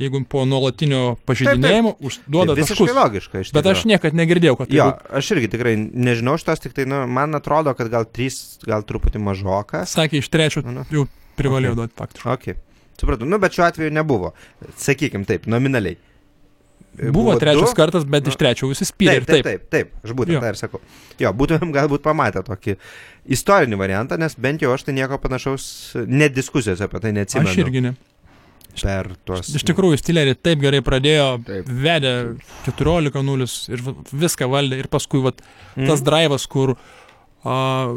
jeigu po nuolatinio pažeidinėjimo užduoda
tai visiškai
taškus.
logiška. iš
Bet aš niekad negirdėjau, kad tai
Jo,
būtų.
aš irgi tikrai nežinau šitos, tik tai, nu, man atrodo, kad gal trys, gal truputį mažokas.
Sakė, iš trečio
Nu, nu.
jau privalėjo
Okay.
duoti faktiškai.
Ok. Supratau, nu, bet šiuo atveju nebuvo. Sakykim taip, nominaliai.
Buvo trečias
du.
kartas, bet iš trečio visi spyrė.
Taip, taip, taip, taip, aš būtent tą ir sakau. Jo, būtumėm galbūt pamatę tokį istorinį variantą, nes bent jau aš tai nieko panašaus, net diskusijos apie tai neatsimenu.
Aš irgi ne.
Per tuos.
Iš tikrųjų, Stilerį taip gerai pradėjo,
Taip.
vedė 14-0 ir viską valdė. Ir paskui vat,
Mm.
tas drivas, kur a,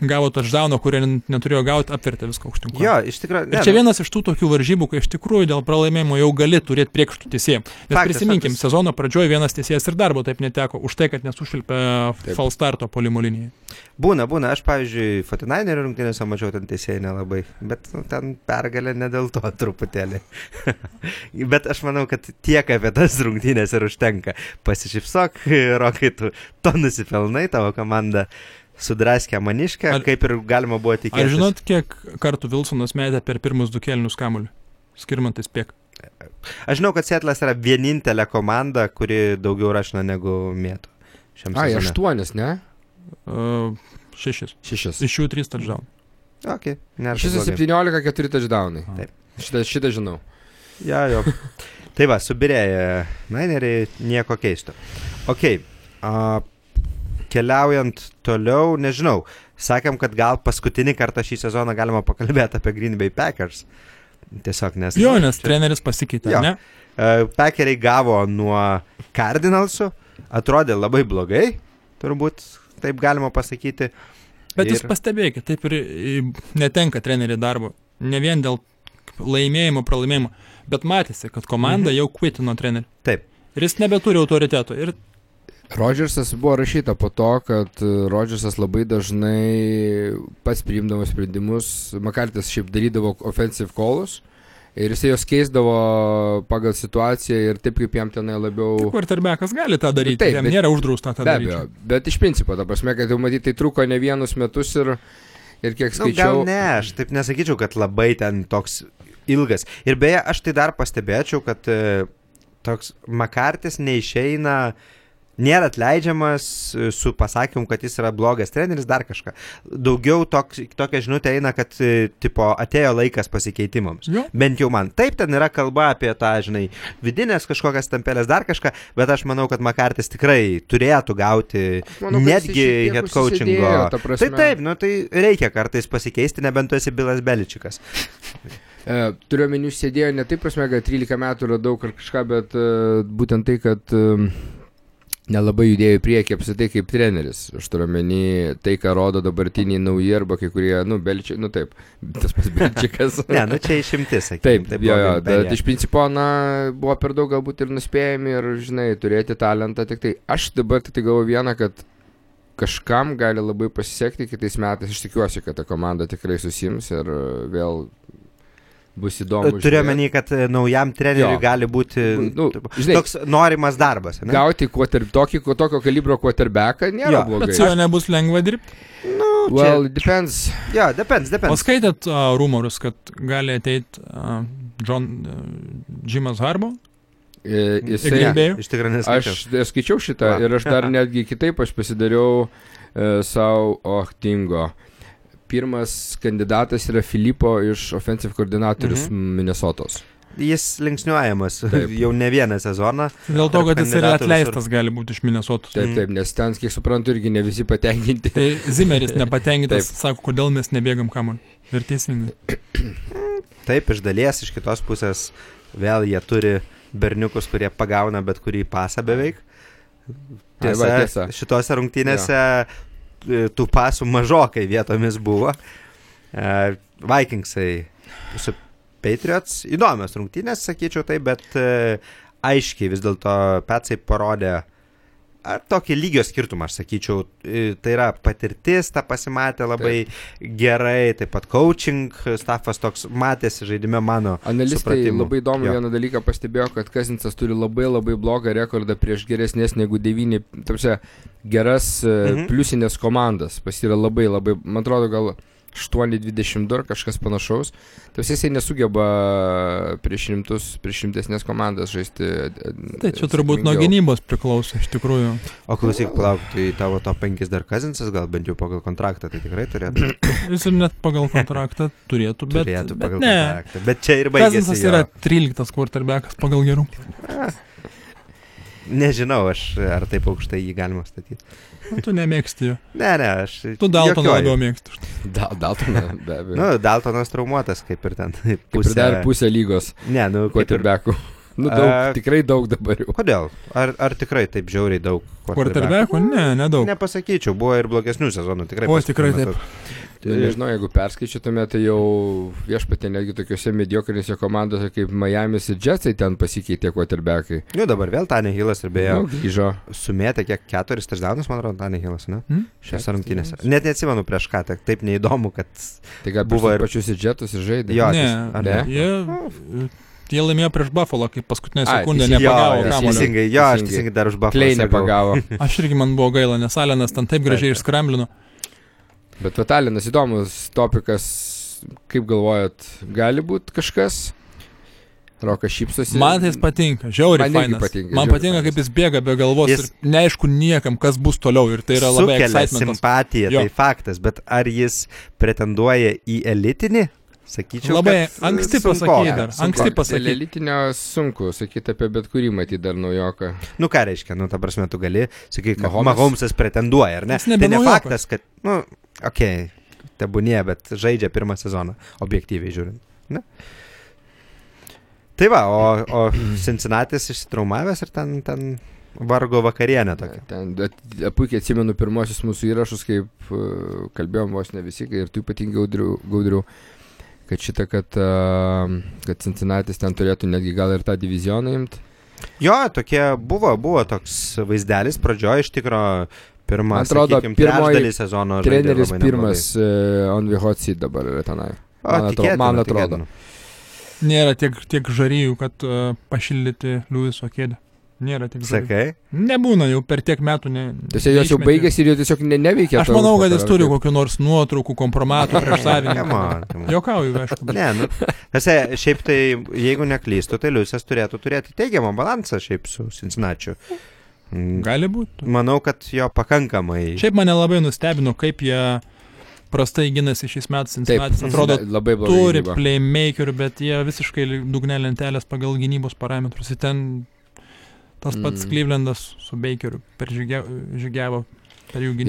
gavo touchdowną, kurio neturėjo gauti, apvertė viską aukštyn.
Jo, iš tikrųjų.
Ir čia vienas iš tų tokių varžybų, kai iš tikrųjų dėl pralaimėjimo jau gali turėti priekštų teisėjams. Nes
Faktas,
prisiminkim,
faktas.
sezono pradžioje vienas teisėjas ir darbo taip neteko už tai, kad nesušilpė
Taip.
false starto polimo linijai.
Būna, būna, aš pavyzdžiui, Fortinainerių rungtynėse mačiau ten teisėjai nelabai, bet nu, ten pergalė ne dėl to truputėlį. bet aš manau, kad tiek apie tas rungtynės ir užtenka. Pasišypsok, rokai, tu to nusipelnai, tavo komanda sudraskė maniškę,
Ar-
kaip ir galima buvo tikėtis.
Ar žinot, kiek kartų Vilsonas metė per pirmus du kelnius kamuolį? Skirmantai spėk.
Aš žinau, kad Sietlas yra vienintelė komanda, kuri daugiau rašina negu mėtų.
Ai,
sezone.
aštuonis, ne?
Uh, šešis.
Šešis.
Iš jų trys touchdown.
Okay,
Šis
taip blogai.
17, 4 touchdownai.
Taip.
Šitą, šitą žinau.
Ja, jo. tai va, subirėję Nineriai, nieko keisto. Ok, a, keliaujant toliau, nežinau, sakėm, kad gal paskutinį kartą šį sezoną galima pakalbėti apie Green Bay Packers. Tiesiog nes...
Jo, nes
čia-
treneris pasikeitė,
Jo.
ne?
E, Packeriai gavo nuo Cardinalsų, atrodė labai blogai, turbūt taip galima pasakyti.
Bet
Ir-
jūs pastebėkite, taip ir netenka trenerių darbo. Ne vien dėl laimėjimo, pralaimėjimo, bet matėsi, kad komanda
Mhm.
jau kvitino trenerių.
Taip.
Ir jis nebeturi autoriteto. Ir
Rodžersas buvo rašyta po to, kad e, Rodžersas labai dažnai pats priimdavo sprendimus, Makartis šiaip darydavo offensive callus ir jisai jos keisdavo pagal situaciją ir taip, kaip jam tenai labiau...
quarterbackas gali tą daryti.
Taip,
Jam
bet-
nėra uždrausta tą
Be
daryti.
abejo, bet iš principo, ta prasme, kad jau matyti, tai truko ne vienus metus ir, ir kiek
Nu, gal
skaičiau...
ne, aš taip nesakyčiau, kad labai ten toks ilgas. Ir beje, aš tai dar pastebėčiau, kad e, toks Makartis neišeina Nėra atleidžiamas e, su pasakymu, kad jis yra blogas treneris, dar kažką. Daugiau toks, tokia žinutė eina, kad e, tipo, atėjo laikas pasikeitimams.
Jo.
Bent jau man. Taip, ten yra kalba apie tą, žinai, vidinės kažkokias tampelės, dar kažką, bet aš manau, kad Makartis tikrai turėtų gauti
Manau,
netgi head coachingo.
ta prasme.
Tai taip, nu tai reikia kartais pasikeisti, nebent tu esi Bilas Beličikas.
E, turiu omeny, sėdėjo ne taip prasme, kad 13 metų yra daug ar kažką, bet e, būtent tai, kad e, nelabai judėjo į priekį apsitai kaip treneris. Aš turiu omeny tai, ką rodo dabartiniai nauji arba kai kurie, nu, Belčiai, nu taip, tas pats Belčikas.
Ne, nu čia išimtis, sakykime.
Taip,
tai
jo, jo, bet iš principo, na, buvo per daug galbūt ir nuspėjami ir, žinai, turėti talentą. Tik tai aš dabar tik tai galvoju vieną, kad kažkam gali labai pasisekti kitais metais. Aš tikiuosi, kad ta komanda tikrai susims ir vėl bus įdomu.
Turiu omeny, kad e, naujam treneriui
Jo.
gali būti
Nu, žinai,
toks norimas darbas. Ne?
Gauti quarter, tokį, tokio kalibro quarterbacką nėra
Jo,
blogai.
Bet su juo nebus lengva dirbti.
Nu, čia-
Well, it depends.
Jo, depends, depends.
Paskaitėt uh, rumorus, kad gali ateiti uh, John uh, Jimas Harbo?
E, Jisai,
Įgelbėjo?
Iš tikrųjų
aš
neskaičiau.
skaičiau šitą
Va.
ir aš dar netgi kitaip aš pasidariau e, savo, oh, tingo. Pirmas kandidatas yra Filipo iš offensive koordinatorius
Mhm.
Minnesotos.
Jis linksniuojamas
Taip.
jau ne vieną sezoną.
Dėl to, kad jis yra atleistas gali būti iš Minnesotos.
Taip,
Mhm.
taip, nes ten, kiek suprantu, irgi ne visi patenkinti.
Tai Zimeris nepatenkintas,
Taip.
sako, kodėl mes nebėgam kamuolį. Ir teisingai.
Taip, iš dalies, iš kitos pusės vėl jie turi berniukus, kurie pagauna bet kurį pasą beveik.
Ai, va,
Tiesa,
tiesa.
šitose rungtynėse e, tų pasų mažokai vietomis buvo. E, Vikingsai su Patriots. Įdomios rungtynės, sakyčiau taip, bet e, aiškiai vis dėlto Petsai parodė ar tokį lygio skirtumą, aš sakyčiau. E, Tai yra patirtis, ta pasimatė labai taip. gerai, taip pat coaching staffas toks matėsi žaidime mano.
Analistai
supratimu.
labai įdomu
Jo.
vieną dalyką pastebėjo, kad Kazinsas turi labai labai blogą rekordą prieš geresnės negu 9, tarsi geras
Mhm.
mhm. pliusinės komandas. Pas yra labai labai, man atrodo, gal 8-22 ar kažkas panašaus. Tarsi jisai nesugeba prieš rimtus, prieš rimtesnės komandas žaisti. e,
Tai čia turbūt nuo gynybos priklauso, iš tikrųjų.
O klausyk, palauk, tai tavo top 5 dar kazinsas, gal bent jau pagal kontraktą, tai tikrai turėtų.
Jis ir net pagal kontraktą turėtų, bet,
turėtų
bet
pagal
ne.
kontraktą. Bet čia ir baigėsi.
Kazinsas
jo.
yra 13 quarterbackas pagal gerų.
Nežinau, aš ar taip aukštai jį galima statyti.
Nu, tu nemėgsti jo.
Ne, ne, aš.
Tu Daltoną labiau mėgsti.
Da, Daltoną, be abejo.
Nu, Daltonas traumuotas, kaip ir ten.
Kaip ir
Pusė...
dar pusė lygos
Ne, nu, kaip ir...
Nu, daug,
A-
tikrai daug dabar jau.
Kodėl? Ar, ar tikrai taip žiauriai daug?
Quarterbackų? Ne, nedaug.
Nepasakyčiau, buvo ir blogesnių sezonų, tikrai.
O, tikrai
metu.
Nu, nežinau, jeigu perskaičiutume, tai jau viešpatė netgi tokiuose mediokrinėse komandose kaip Miami's ir Jetsai ten pasikeitė quarterbackai.
Nu, dabar vėl Tanė Hilas ir beje,
Nu, grįžo.
sumėtė kiek keturis taždaunus, man atrodo, Tanė Hilas, ne?
Hmm?
Šiose rungtynėse. Net neatsimenu prieš ką, tai taip neįdomu, kad...
Tai gal
Buvo ir-
ir pačius ir Jetus ir žaidė.
Jo,
Ne,
ar
ne?
Jie, jie laimėjo prieš Buffalo, kaip paskutinę sekundę nepagavo
jo, teisingai, jo, aš
Teisingai.
dar už Buffalo.
Klei nepagavo.
Aš irgi man buvo gaila, nes Alenas ten taip gražiai
Taip.
Bet Vatalinas įdomus topikas, kaip galvojat, gali būti kažkas? Rokas šypsosi.
Man tai jis patinka, žiauriai
Man patinka,
Man patinka,
fainas.
kaip jis bėga be galvos
Jis-
ir neaišku niekam, kas bus toliau ir tai yra labai
simpatiją,
Jo.
tai faktas, bet ar jis pretenduoja į elitinį? Sakyčiau,
Labai
kad,
anksti pasakei dar,
sunkoka.
anksti pasakyti.
elitinio sunku sakyti apie bet kurį matyti dar naujoką.
Nu ką reiškia, nu ta prasme, tu gali sakyti, kad
Mahomes-
Mahomesas pretenduoja, ar ne? Tai ne faktas, kad, nu, okay, tebūnie, bet žaidžia pirmą sezoną, objektyviai žiūrint. Ne? Tai va, o, o Cincinnati's išsitraumavęs ir ten, ten vargo vakarienė tokia.
Ten, bet, puikiai atsimenu pirmosius mūsų įrašus, kaip uh, kalbėjom vos ne visi, ir tu ypatingai gaudriu, kad šitą, kad, uh, kad Cincinnati's ten turėtų netgi gal ir tą divizioną imti.
Jo, tokie buvo, buvo toks vaizdelis pradžioje iš tikro pirmą,
Man atrodo,
sakykim,
pirmoji
sezono. žaidė
Treneris pirmas uh, on the hot seat dabar yra tenai.
O,
man atro-
tikėtina,
man atrodo.
tikėtina.
Nėra tiek, tiek žaryjų, kad uh, pašildyti Liuviso kėdę. Nėra tiek žaryjų.
Sakai?
Nebūna jau per tiek metų. Ne,
Tiesiog jos jau baigėsi ir jau tiesiog ne, neveikia.
Aš manau, kad jis turi kokiu nors nuotraukų, kompromatų prieš savininką. Jokauju, aišku. Bet...
Ne, nu, tasė, šiaip tai, jeigu neklystu, tai Liusas turėtų turėti teigiamą balansą šiaip su Cincinnati'u. Mm,
Gali būti.
Manau, kad jo pakankamai.
Šiaip mane labai nustebino, kaip jie prastai ginasi šiais metais.
Taip,
Cincinnati atrodo,
labai blogai.
turi playmakerių, bet jie visiškai dugne lentelės pagal gynybos parametrus. Ir ten tas pats
Mm.
Clevelandas su Bakeriu per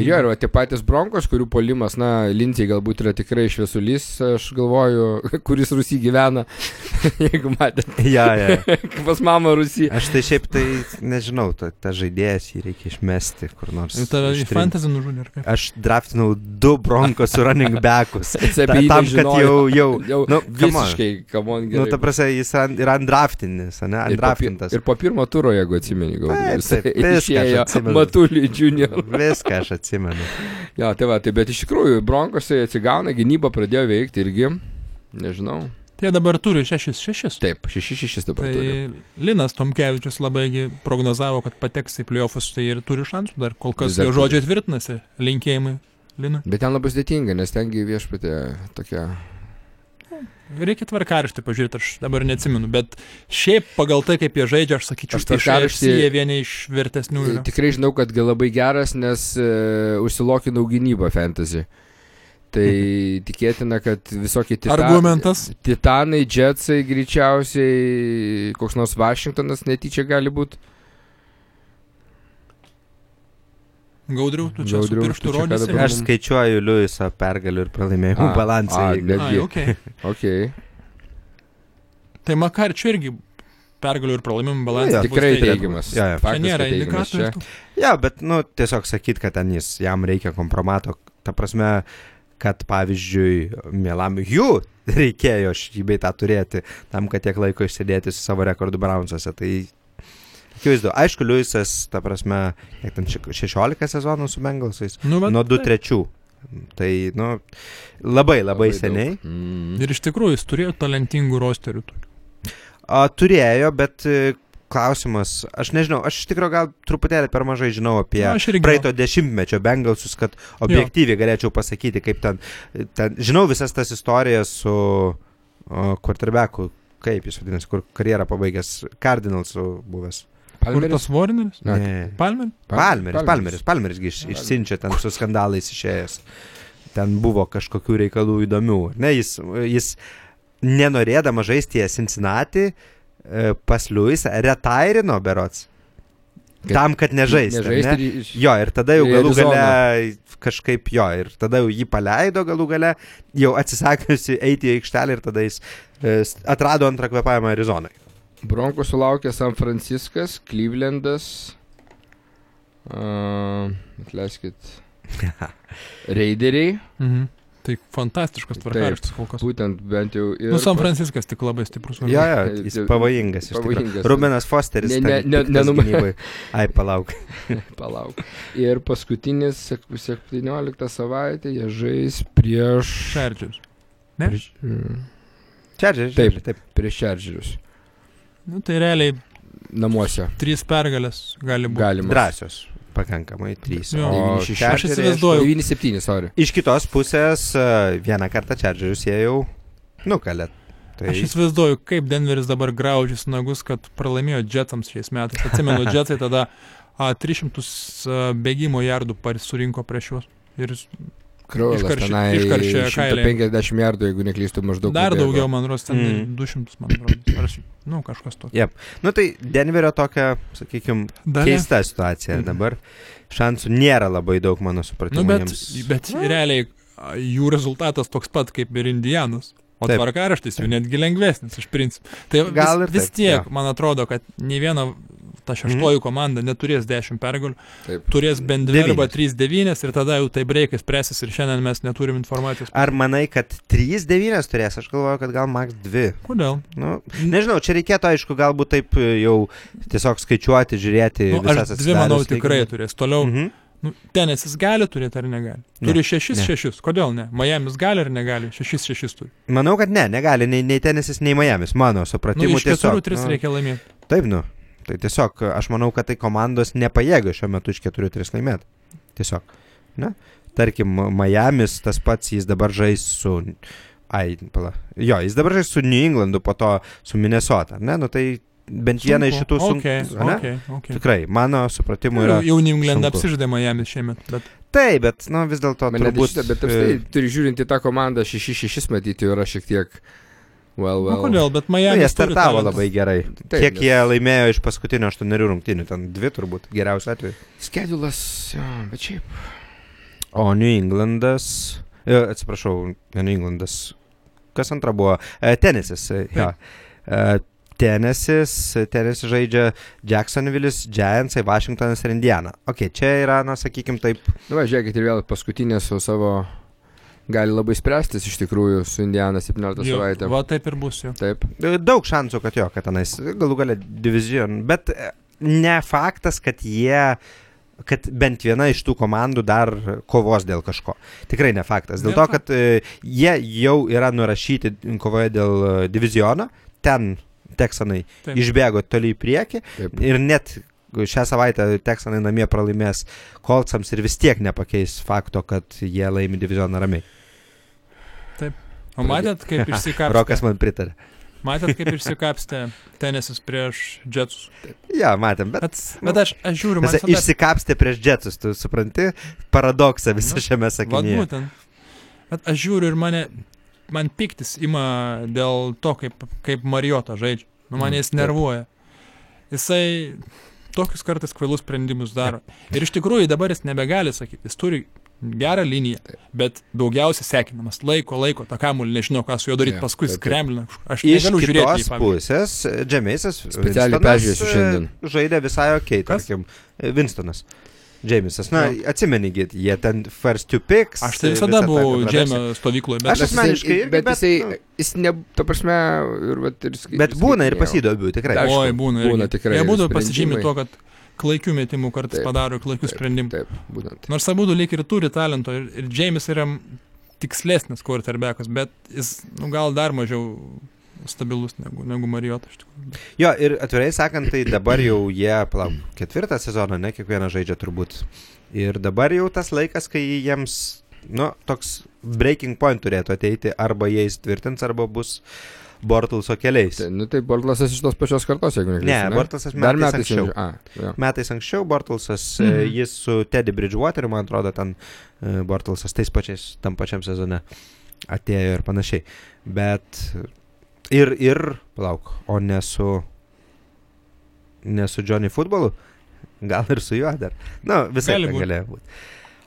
Ir jo, ir tie patys bronkos, kurių polimas, na, Lincijai galbūt yra tikrai šviesulys, aš galvoju, kuris Rusy gyvena, jeigu matėte,
Ja, ja.
pas mamą Rusy.
Aš tai šiaip tai nežinau, ta, ta žaidėjas jį reikia išmesti kur nors.
Ir tave į
ištrint.
fantasy nužudė, ar kaip?
Aš draftinau du bronkos su running backus.
Jis
Ta, tam, kad jau, jau,
jau
nu,
visiškai, kamon,
nu, ta prasme, jis yra andraftinis, ne,
Ir po,
andraftintas.
ir po pirmo turo, jeigu atsimeni, gal
Taip,
jisai
taip, viską aš
išėjo. Matulį junior.
Viską aš atsimenu.
Jo, tai va, tai bet iš tikrųjų, bronkosai atsigauna, gynyba pradėjo veikti irgi, nežinau.
Tai dabar turi 6-6.
Taip, 6-6 dabar turi.
Tai Linas Tomkevičius labai gi prognozavo, kad pateks į playoffus, tai ir turi šansų dar. Kol kas jo žodžiai tvirtinasi. Linkėjimai Linui.
Bet ten labai sudėtinga, nes tengi viešpatė tokia.
Reikia tvarkaraštį pažiūrėti, aš dabar neatsimenu, bet šiaip pagal tai, kaip jie žaidžia, aš sakyčiau,
Aš tvarkaraštį-
jie vieni iš vertesnių. Yra.
Tikrai žinau, kad gal labai geras, nes e, užsilokinau gynybą fantasy. Tai tikėtina, kad visokie titanai.
Argumentas.
Titanai, Jetsai greičiausiai, koks nors Vašingtonas netyčia gali būti.
Gaudriau, tu čia su
Gaudriau, ką
rodysi.
dabar-
Aš skaičiuoju Liuiso pergalių ir pralaimėjimų
A,
balansą.
a, netgi.
okay.
Ok.
Tai Makarčiu irgi pergalių ir pralaimimų balansas.
Jo,
bus
Tikrai
teigiamas.
Jo, jo.
Čia
Faktas,
nėra indikatorių.
Ja, bet, nu, tiesiog sakyt, kad ten jis, jam reikia kompromato. Ta prasme, kad pavyzdžiui, mielam jų reikėjo šį bei tą turėti, tam, kad tiek laiko išsėdėti su savo rekordų Brownsuose. Tai akivaizdu, aišku, Liujisas, ta prasme, kiek ten šek- 16 sezonų su Bengalsais,
Nu, bet,
nuo 2-3. Tai, nu, labai, labai
daug.
seniai.
Mm.
Ir iš tikrųjų jis turėjo talentingų rosterių.
A, turėjo, bet e, klausimas, aš nežinau, aš iš tikrųjų gal truputėlį per mažai žinau apie
Na,
praeito dešimtmečio Bengalsus, kad objektyviai galėčiau pasakyti, kaip ten, ten žinau visas tas istorijas su Quarterbacku, kaip jis vadinasi, kur karjerą pabaigęs Cardinalsų buvęs.
Kur
Palmeris? Na,
Ne.
Palmeris?
Palmeris, Palmeris, Palmeris gi iš, išsiunčia ten su skandalais išėjęs. Ten buvo kažkokių reikalų įdomių. Ne, jis, jis nenorėdama žaisti į Cincinnati e, pas Liujisą retairino berots.
Kad
Tam, kad nežaisti.
Nežaisti
Ne?
iš-
Jo, ir tada jau galų gale kažkaip jo, ir tada jau jį paleido galų gale, jau atsisakiusi eiti į aikštelę ir tada jis e, atrado antrą kvepavimą Arizonai.
Bronkų sulaukė San Franciskas, Clevelandas. Uh, atleiskit. Raideriai.
Mhm. Tai fantastiškas tvarkaraštis kol kas.
Būtent bent jau. Ir
Nu, San Franciskas tik labai stiprus.
Jo, jo, jis
Jau-
pavojingas.
pavojingas.
Rubenas Fosteris.
Ne- ne- ne-
piktas
nenum-
gynybai. Ai, palauk.
Palauk. Ir paskutinis sek- 17 savaitė jie žais prieš.
Šerdžius. Ne?
Prieš, mm,
Čerdžiai,
Taip.
taip.
prieš Čerdžerius.
Nu, tai realiai
Namuose.
trys pergalės gali būti.
Galima.
Drąsios. Pakankamai trys.
Jo.
O
9-6.
Chargeriai,
Aš įsivaizduoju.
9-7, sorry.
Iš kitos pusės e, vieną kartą Čerdžius jie jau nukalė. Tai
Aš įsivaizduoju, kaip Denveris dabar graužys nagus, kad pralaimėjo Jetsams šiais metais. Atsimenu, Jetsai tada a, 300 a, bėgimo jardų surinko prieš juos. Ir Iškaršė-
tenai
iškaršė kailiai.
150 jardų, jeigu neklystu, maždaug.
dar
nubėgo.
daugiau, man rodos, ten
Mm.
200, man atrodo. Ar, nu, kažkas tokio.
Nu tai Denverio tokia, sakykime, keista situacija
Mhm.
dabar. Šansų nėra labai daug, mano supratimu.
Nu, bet,
jiems.
bet realiai jų rezultatas toks pat kaip ir Indianos. O
Taip.
tvarkaraštis jų netgi lengvesnis iš principo. Tai
Gal
vis,
ir
vis
taip,
tiek,
jo.
man atrodo, kad nei viena ta šeštoji komanda neturės 10 pergalių,
Taip.
turės bent 2 arba
Devynias.
3-9 ir tada jau tai breikai spręsis ir šiandien mes neturim informacijos.
Ar manai, kad 3-9 turės? Aš galvoju, kad gal max 2.
Kodėl?
Nu, nežinau, čia reikėtų, aišku, galbūt taip jau tiesiog skaičiuoti, žiūrėti.
Nu, aš dvi, manau,
atsidarius
tikrai
lyginis.
turės. Toliau,
Mhm.
nu, tenesis gali turėti ar negali?
Ne,
Turi 6-6.
ne.
Kodėl ne? Miami's gali ar negali? 6-6 turi.
Manau, kad ne, negali nei, nei tenisis, nei Miami's, mano
Nu,
supratimu.
iš keturių
tiesiog,
3
nu,
reikia laimėti.
Taip, nu. Tai tiesiog aš manau, kad tai komandos nepajėgia šiuo metu iš 4-3 laimėti. Tiesiog. Ne? Tarkim, Miami's tas pats, jis dabar žais su... Ai, pala. Jo, jis dabar žais su New Englandu, po to su Minnesota. Ne, nu tai bent vieną iš šitų sunku.
Okay,
ane?
okay, okay.
Tikrai, mano supratimu yra.
Jau New England
sunku.
apsižaidė Miami šiemet, bet
Taip, bet, nu, vis dėlto turbūt...
bet apstai, turi žiūrint į tą komandą 6-6 matyti, yra šiek tiek... Well,
well.
well.
kodėl, bet
Nu,
Miami
jie startavo labai gerai.
Taip,
Kiek
nes-
jie laimėjo iš paskutinio aštuonerių rungtynių, ten dvi turbūt, geriausiu atveju.
Skedulas, jo, bet šiaip.
O New Englandas, e, atsiprašau, ne New Englandas, kas antra buvo? E, tenisis, e, jo. E, tenisis, tenisis žaidžia Jacksonville'is, Giantsai, Washingtonas ir Indiana. Ok, čia yra, na, sakykim taip,
Nu, va, žiūrėkit, ir vėl paskutinė su savo... Gali labai spręstis iš tikrųjų su Indiana 17
Jo,
savaitę.
Va taip ir bus jo.
Taip.
e, daug šansų, kad jo, kad tenais galų galę divizijon, bet e, ne faktas, kad jie kad bent viena iš tų komandų dar kovos dėl kažko. Tikrai ne faktas. Dėl to, kad e, jie jau yra nurašyti kovoje dėl diviziono, ten Teksanai
Taip.
išbėgo toli į priekį
Taip.
ir net šią savaitę Teksanai namie pralaimės Koltsams ir vis tiek nepakeis fakto, kad jie laimi divizioną ramiai.
O matėt, kaip išsikapstė?
Rokas man pritarė.
Matėt, kaip išsikapstė tenisis prieš Jetsus?
Ja, matėm, bet...
Bet, bet aš, aš žiūriu, man visada...
išsikapstė prieš džetsus, tu supranti paradoksą visą
Nu,
šiame
Vat
sakinyje.
būtent. Bet aš žiūriu ir mane, man piktis ima dėl to, kaip, kaip Marijota žaidžia. Nu, mane jis
Mm, taip.
nervuoja. Jisai tokius kartais kvailus sprendimus daro. Ir iš tikrųjų dabar jis nebegali sakyti, jis turi gerą liniją, bet daugiausiai sekinamas laiko, laiko, tą kamuolį nežinau, ką su juo daryti,
Taip,
paskui
taip, taip.
skremlina. Aš
Iš
negaliu žiūrėti į
kitos pusės, Džemeisas
Specialiai peržiūrėsiu
e,
šiandien.
Žaidė visai ok,
Kas?
tarkim, e, Winstonas. Džeimsas, na,
Jo.
atsimenygit, jie ten first two picks.
Aš tai
e,
visada buvau. Džemio stovykloje,
Aš
bet
Bet
asmeniškai irgi,
bet
bet,
jisai,
nu.
jis ne, ta prasme, ir, vat, ir skai-
Bet būna ir pasidobiu, tikrai.
Oi, būna.
būna tikrai
Jie būdavo pasižymė tuo, kad klaikių metimų kartais
Taip,
padaro ir klaikių sprendimų.
Taip, būtent.
Nors abu lyg ir turi talento ir, ir James yra tikslesnis quarterbackas, bet jis nu, gal dar mažiau stabilus negu, negu Marijota. iš tikrųjų.
Jo, ir atvirai sakant, tai dabar jau jie, palauk, ketvirtą sezoną, ne kiekvieną žaidžia turbūt. Ir dabar jau tas laikas, kai jiems, nu, toks breaking point turėtų ateiti, arba jie įsitvirtins, arba bus Bortulso keliais.
Tai, nu, tai Bortlasas iš tos pačios kartos, jeigu neklystu.
Ne, Bortulsas
Dar
metais
metais
anksčiau.
A, jo.
Metais anksčiau Bortulsas,
Mhm.
mhm. jis su Teddy Bridgewater, man atrodo, ten e, Bortulsas tais pačiais, tam pačiam sezone atėjo ir panašiai. Bet ir, ir, palauk, o ne su, ne su Johnny futbolu, gal ir su juo dar. Na, nu, visai
Gali
ten
būt.
galėjo būti.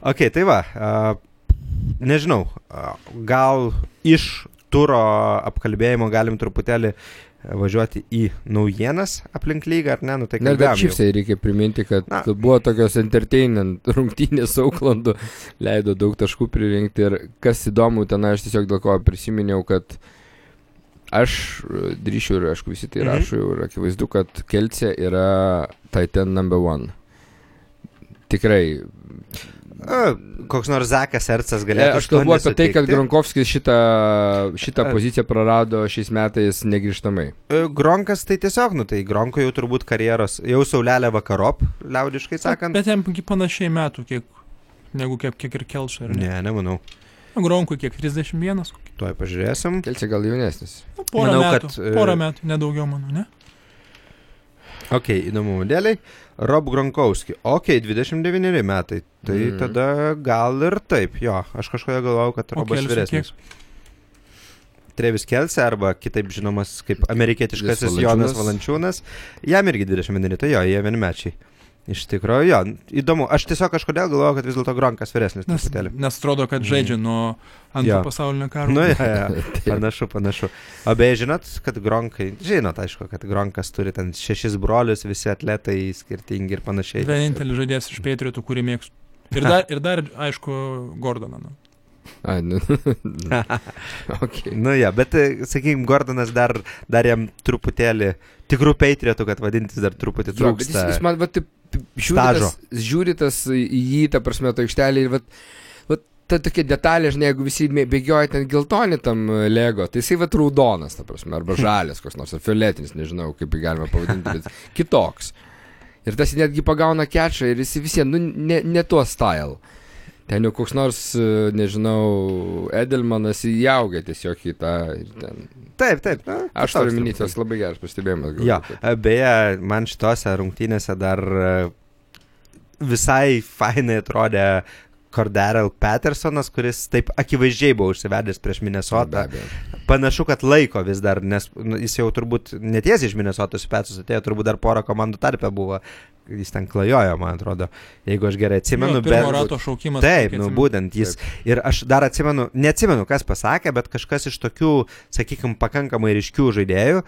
Ok, tai va, a, nežinau, a, gal iš turo apkalbėjimo galim truputėlį važiuoti į naujienas aplink lygą, ar ne? Nu, tai
Na,
jau.
čipsai reikia priminti, kad
Na.
Buvo tokios entertainment rungtynės su Auklandu, leido daug taškų pririnkti ir kas įdomu, ten aš tiesiog dėl ko prisiminiau, kad aš e, drįšiu ir aišku visi tai
Mhm.
rašo ir akivaizdu, kad Kelce yra Titan number one. Tikrai.
A, koks nors Zakas Ercas
E,
galėtų
Aš kalbu apie tai, kad. Gronkovskis šitą, šitą poziciją prarado šiais metais negrįžtamai.
E, Gronkas tai tiesiog, nu tai Gronko jau turbūt karjeros, jau saulelė vakarop, liaudiškai sakant.
Bet jam panašiai metų, kiek, negu kiek, kiek ir Kelšai.
Ne, nemanau.
Gronkui kiek 31,
Tuoj pažiūrėsim.
Kelce gal jaunesnis.
nu, porą
Manau,
metų.
kad, e,
Porą metų, nedaugiau, manau, ne?
Ok, įdomu dėliai. Rob Gronkowski. Ok, 29 metai. Tai mm. tada gal ir taip. Jo, aš kažkodėl galvojau, kad Robas
Kelsey
vyresnis. Trevis Kelsey arba kitaip žinomas kaip amerikietiškasis Jonas
Valančiūnas.
Jam irgi 29, tai jo, jie vienmečiai. Iš tikrųjų, jo, įdomu. Aš tiesiog kažkodėl galvojau, kad vis dėlto Gronkas vyresnis
Nes,
truputėlį.
nes atrodo, kad žaidžia nuo antro
Jo.
pasaulinio karo.
Nu, ja, ja. Panašu, panašu. O beje, žinot, kad Gronkai, žinot, aišku, kad Gronkas turi ten šešis brolius, visi atletai skirtingi ir panašiai.
Vienintelis žaidėjas iš Patriotų, kurį mėgstu. Ir dar, ir dar aišku, Gordoną. Nu.
Ai, nu. okay.
Nu, ja, bet, sakykime, Gordonas dar, dar jam truputėlį, tikrų peitrėtų, kad vadintis dar truputį
Jo,
trūksta.
Jis, jis man, va, taip, žiūri žiūri tas į jį, ta prasme, to aikštelį ir, va, va, ta tokia detalė, žinai, jeigu visi bėgioja ten geltoni tam e, Lego, tai jisai va raudonas, ta prasme, arba žalias, koks nors, ar fioletinis, nežinau, kaip jį galima pavadinti, bet kitoks. Ir tas netgi pagauna kečą ir jis visiems, nu, ne, ne tuo style. Ten jau koks nors, e, nežinau, Edelmanas įaugia tiesiog į tą, ten
Taip, taip. Na,
Aš turiu minėti, tas labai geras pastebėjimas. galvoju,
Jo, e, beje, man šitose rungtynėse dar e, visai fainai atrodė Cordarel Pattersonas, kuris taip akivaizdžiai buvo užsivedęs prieš Minnesotą. Panašu, kad laiko vis dar, nes nu, jis jau turbūt netiesiai iš Minnesotos į Petsus atėjo, turbūt dar porą komandų tarpę buvo. Jis ten klajojo, man atrodo, jeigu aš gerai atsimenu.
Jo, pirmo
bet-
rato šaukimas.
Taip, nu būtent jis. Ir aš dar atsimenu, neatsimenu, kas pasakė, bet kažkas iš tokių, sakykime, pakankamai ryškių žaidėjų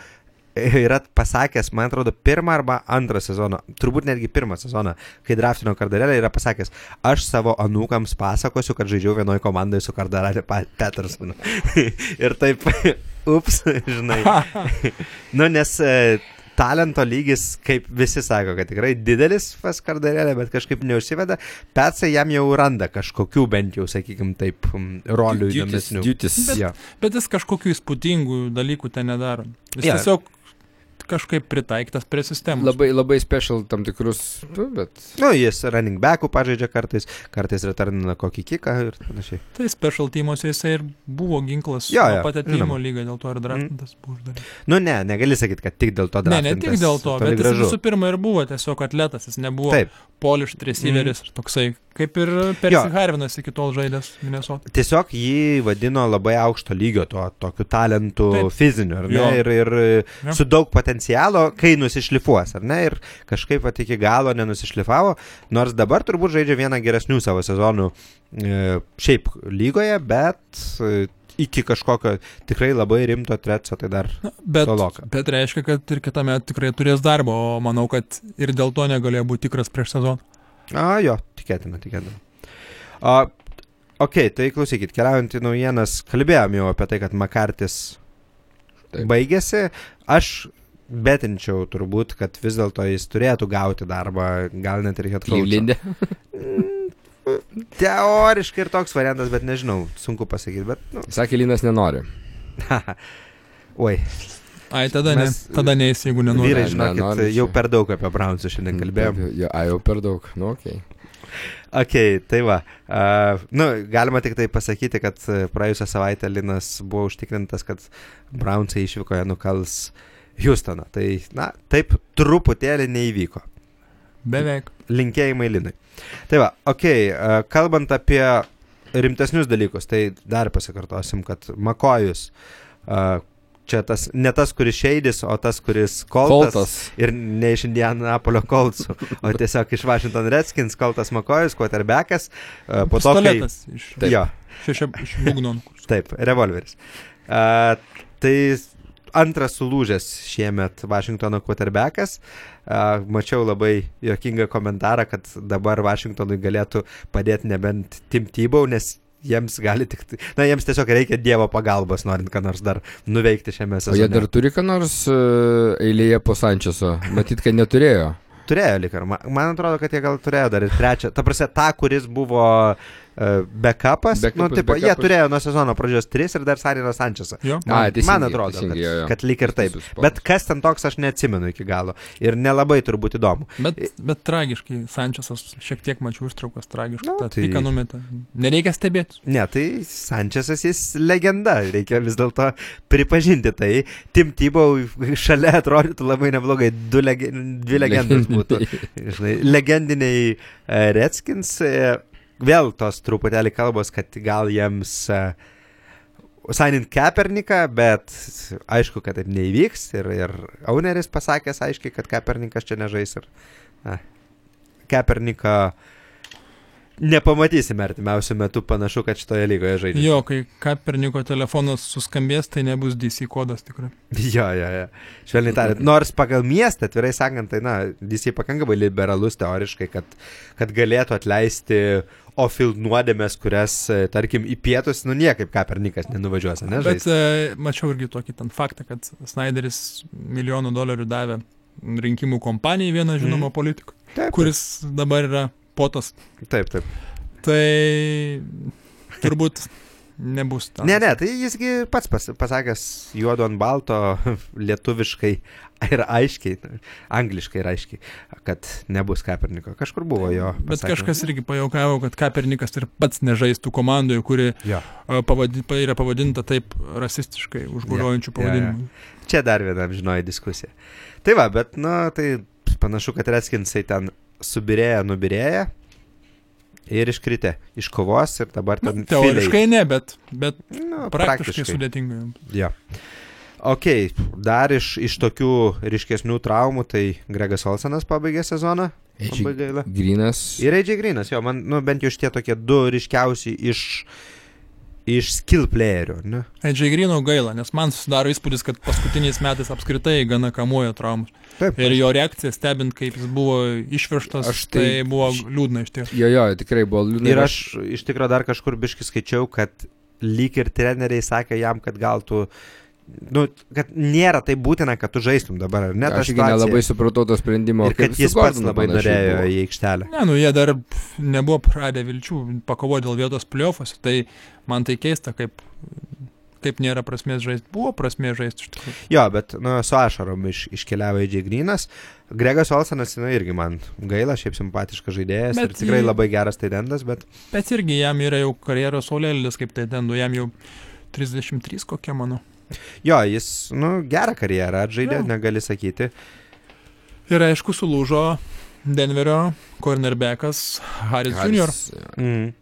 yra pasakęs, man atrodo, pirmą arba antrą sezoną, turbūt netgi pirmą sezoną, kai draftino Kardarelę, yra pasakęs, aš savo anūkams pasakosiu, kad žaidžiau vienoje komandoje su Kardarelė Petersonu. Ir taip, ups, žinai. nu, nes e, talento lygis, kaip visi sako, kad tikrai didelis pas Kardarelė, bet kažkaip neužsiveda. Petsai jam jau randa kažkokių bent jau, sakykime, taip, rolių įdomesnių.
duties.
Jo.
Bet jis kažkokių įspūdingų dalykų ten nedaro. Jis yeah. tiesiog kažkaip pritaiktas prie sistemos.
Labai, labai special tam tikrus, nu, bet
Nu, jis running backų pažaidžia kartais, kartais returnina kokį kiką ir panašiai.
Tai special teamuose jisai ir buvo ginklas
Jo, jo,
pat atėjimo lygą, dėl to ir draftintas buvo uždarytas.
Nu, ne, negali sakyti, kad tik dėl to
Ne, ne
draftintas,
tik dėl to, bet jis
gražu.
visų pirma ir buvo tiesiog atletas, jis nebuvo
Taip,
polished receiveris ir toksai, kaip ir Percy
Jo.
Harvinas iki tol žaidęs Minnesota.
tiesiog jį vadino labai aukšto lygio tuo tokiu talentu
Taip.
fiziniu, ar ne?
Jo.
Ir, ir
Jo.
su daug potencialo, kai nusišlifuos, ar ne? Ir kažkaip pat iki galo nenusišlifavo, nors dabar turbūt žaidžia vieną geresnių savo sezonų e, šiaip lygoje, bet e, iki kažkokio tikrai labai rimto treco, tai dar
Na, Bet,
toloka.
bet reiškia, kad ir kitame tikrai turės darbo, o manau, kad ir dėl to negalėjo būti tikras prieš sezoną.
A, jo, tikėtina, tikėtina. O, ok, tai klausykit, keliaujant į naujienas, kalbėjom jau apie tai, kad Makartis
Taip.
baigėsi. Aš betinčiau turbūt, kad vis dėlto jis turėtų gauti darbą, gal net ir headcoach.
Klyvlindė.
Teoriškai ir toks variantas, bet nežinau, sunku pasakyti, bet, nu,
Sakė, Linas nenori.
oi,
Ai, tada, Mes, ne, tada neįs, jeigu nenori.
vyrai,
ne,
žinokit,
nenori
jau per daug apie Brownsų šiandien kalbėjom.
Jo, a, jau per daug. Nu, okei.
Ok, tai va. Uh, nu, galima tik tai pasakyti, kad praėjusią savaitę Linas buvo užtikrintas, kad Brownsai išvykoje nukals Houstoną. Tai, na, taip truputėlį neįvyko.
Beveik.
Linkėjimai Linui. Tai va, ok, uh, kalbant apie rimtesnius dalykus, tai dar pasikartosim, kad Makojus, uh, čia tas, ne tas, kuris šeidis, o tas, kuris koltas.
Koltas.
Ir ne iš Indianapolio Coltsų, o tiesiog iš Washington Redskins, Coltas Makojus, quarterbackas. uh, Po to, kai...
Iš,
Taip.
Jo,
šešia, iš Bugnon.
taip, revolveris. Uh, tai antras sulūžęs šiemet Washingtono quarterbackas. Mačiau labai jokingą komentarą, kad dabar Washingtonui galėtų padėti nebent Tim Tebow, nes jiems gali tik, na, jiems tiesiog reikia Dievo pagalbos, norint ką nors dar nuveikti šiame
O
sezone.
jie dar turi ką nors uh, eilėje po Sančeso. Matyt, kad neturėjo.
Turėjo lik ar man, atrodo, kad jie gal turėjo dar ir trečią. Ta prasme, tą, kuris buvo backupas.
Backupas,
nu, tipo, jie
backupas.
turėjo nuo sezono pradžios tris ir dar Sanino Sančesą. Man, man atrodo, kad,
jo, jo.
kad lyg ir taip. Bet kas ten toks, aš neatsimenu iki galo. Ir nelabai turbūt įdomu.
Bet, bet tragiškai, Sančiasas šiek tiek mačiau ištraukas tragiškai.
Nu, tai-.
Tik numetė. Nereikia stebėti.
Ne, tai Sančesas jis legenda, reikia vis dėlto pripažinti tai. Tim Tebow šalia atrodytų labai neblogai, du lege, dvi legendos būtų. Žinai, legendiniai e, Redskins, e, vėl tos truputėlį kalbos, kad gal jiems e, Sainint Kaperniką, bet aišku, kad taip neįvyks ir, ir Auneris pasakęs aiškiai, kad Kapernikas čia nežais ir na, Kaperniką nepamatysime artimiausių metų, panašu, kad šitoje lygoje žaidžia.
Jo, kai Kaperniko telefonas suskambės, tai nebus DC kodas tikrai.
Jo, jo, jo. Švelniai tariant. Nors pagal miestą, atvirai sakant, tai, na, DC pakankamai liberalus teoriškai, kad, kad galėtų atleisti ofild nuodėmės, kurias, e, tarkim, į pietus, nu niekaip Kapernikas nenuvažiuos, ne?
Bet
žaist.
e, mačiau irgi tokį ten faktą, kad Snyderis milijonų dolerių davė rinkimų kompanijai vieną žinomą
Mhm.
politiką,
Taip,
kuris dabar yra potas.
taip, taip.
Tai turbūt nebus tas.
Ne, ne, tai jisgi pats pas, pasakęs juodu ant balto lietuviškai ir aiškiai, angliškai ir aiškiai, kad nebus Kaperniko. Kažkur buvo jo.
Bet
pasakymas.
kažkas irgi pajaukavo, kad Kapernikas ir pats nežaistų komandoje, kuri
Jo.
a, pavadi, pa- yra pavadinta taip rasistiškai, užguliojančių
jo,
pavadinimų.
Čia dar viena žinoji diskusija. Tai va, bet, na, tai panašu, kad Redskinsai ten subirėja, nubirėja ir iškritę iš kovos ir dabar ten...
Nu, Teoriškai ne, bet, bet
filiai. nu,
praktiškai sudėtinga.
Jo. Ok, dar iš, iš tokių ryškesnių traumų, tai Gregas Olsenas pabaigė sezoną.
Grinas.
Ir Eidžiai Grinas, jo, man, nu, bent jau šitie tokie du ryškiausi iš, iš skill playerių, ne?
Edžiai Grino gaila, nes man susidaro įspūdis, kad paskutiniais metais apskritai gana kamuoja traumas.
Taip.
Ir jo reakcija, stebint, kaip jis buvo išvežtas,
Aš
tai,
tai-
buvo liūdna iš tiesų.
Jo, jo, tikrai buvo liūdna.
Ir aš iš tikrųjų dar kažkur biškai skaičiau, kad lyg ir treneriai sakė jam, kad gal tu, nu, kad nėra tai būtina, kad tu žaistum dabar, ar ne? ta
Aš irgi nelabai supratau to sprendimo.
Ir
kaip
kad jis pats labai norėjo
buvo.
į aikštelę.
Ne, nu jie dar nebuvo pradę vilčių pakovoti dėl vietos plyofos, tai man tai keista, kaip, kaip nėra prasmės žaisti. Buvo prasmės žaisti iš tikrųjų.
Jo, bet nu, su ašarom iš, iškeliavo Eidžiai Grinas. Gregas Olsenas, nu, irgi man gaila, šiaip simpatiškas žaidėjas. Bet ir tikrai
jį-
labai geras taidendas, bet
Bet irgi jam yra jau karjeros solėlis, kaip tai ten, nu jam jau 33 kokie mano.
jo, jis, nu, gerą karjerą atžaidė,
Jo.
negali sakyti.
Ir aišku, sulūžo Denverio cornerbackas Haris Jr.,
Haris, jo.
Mm.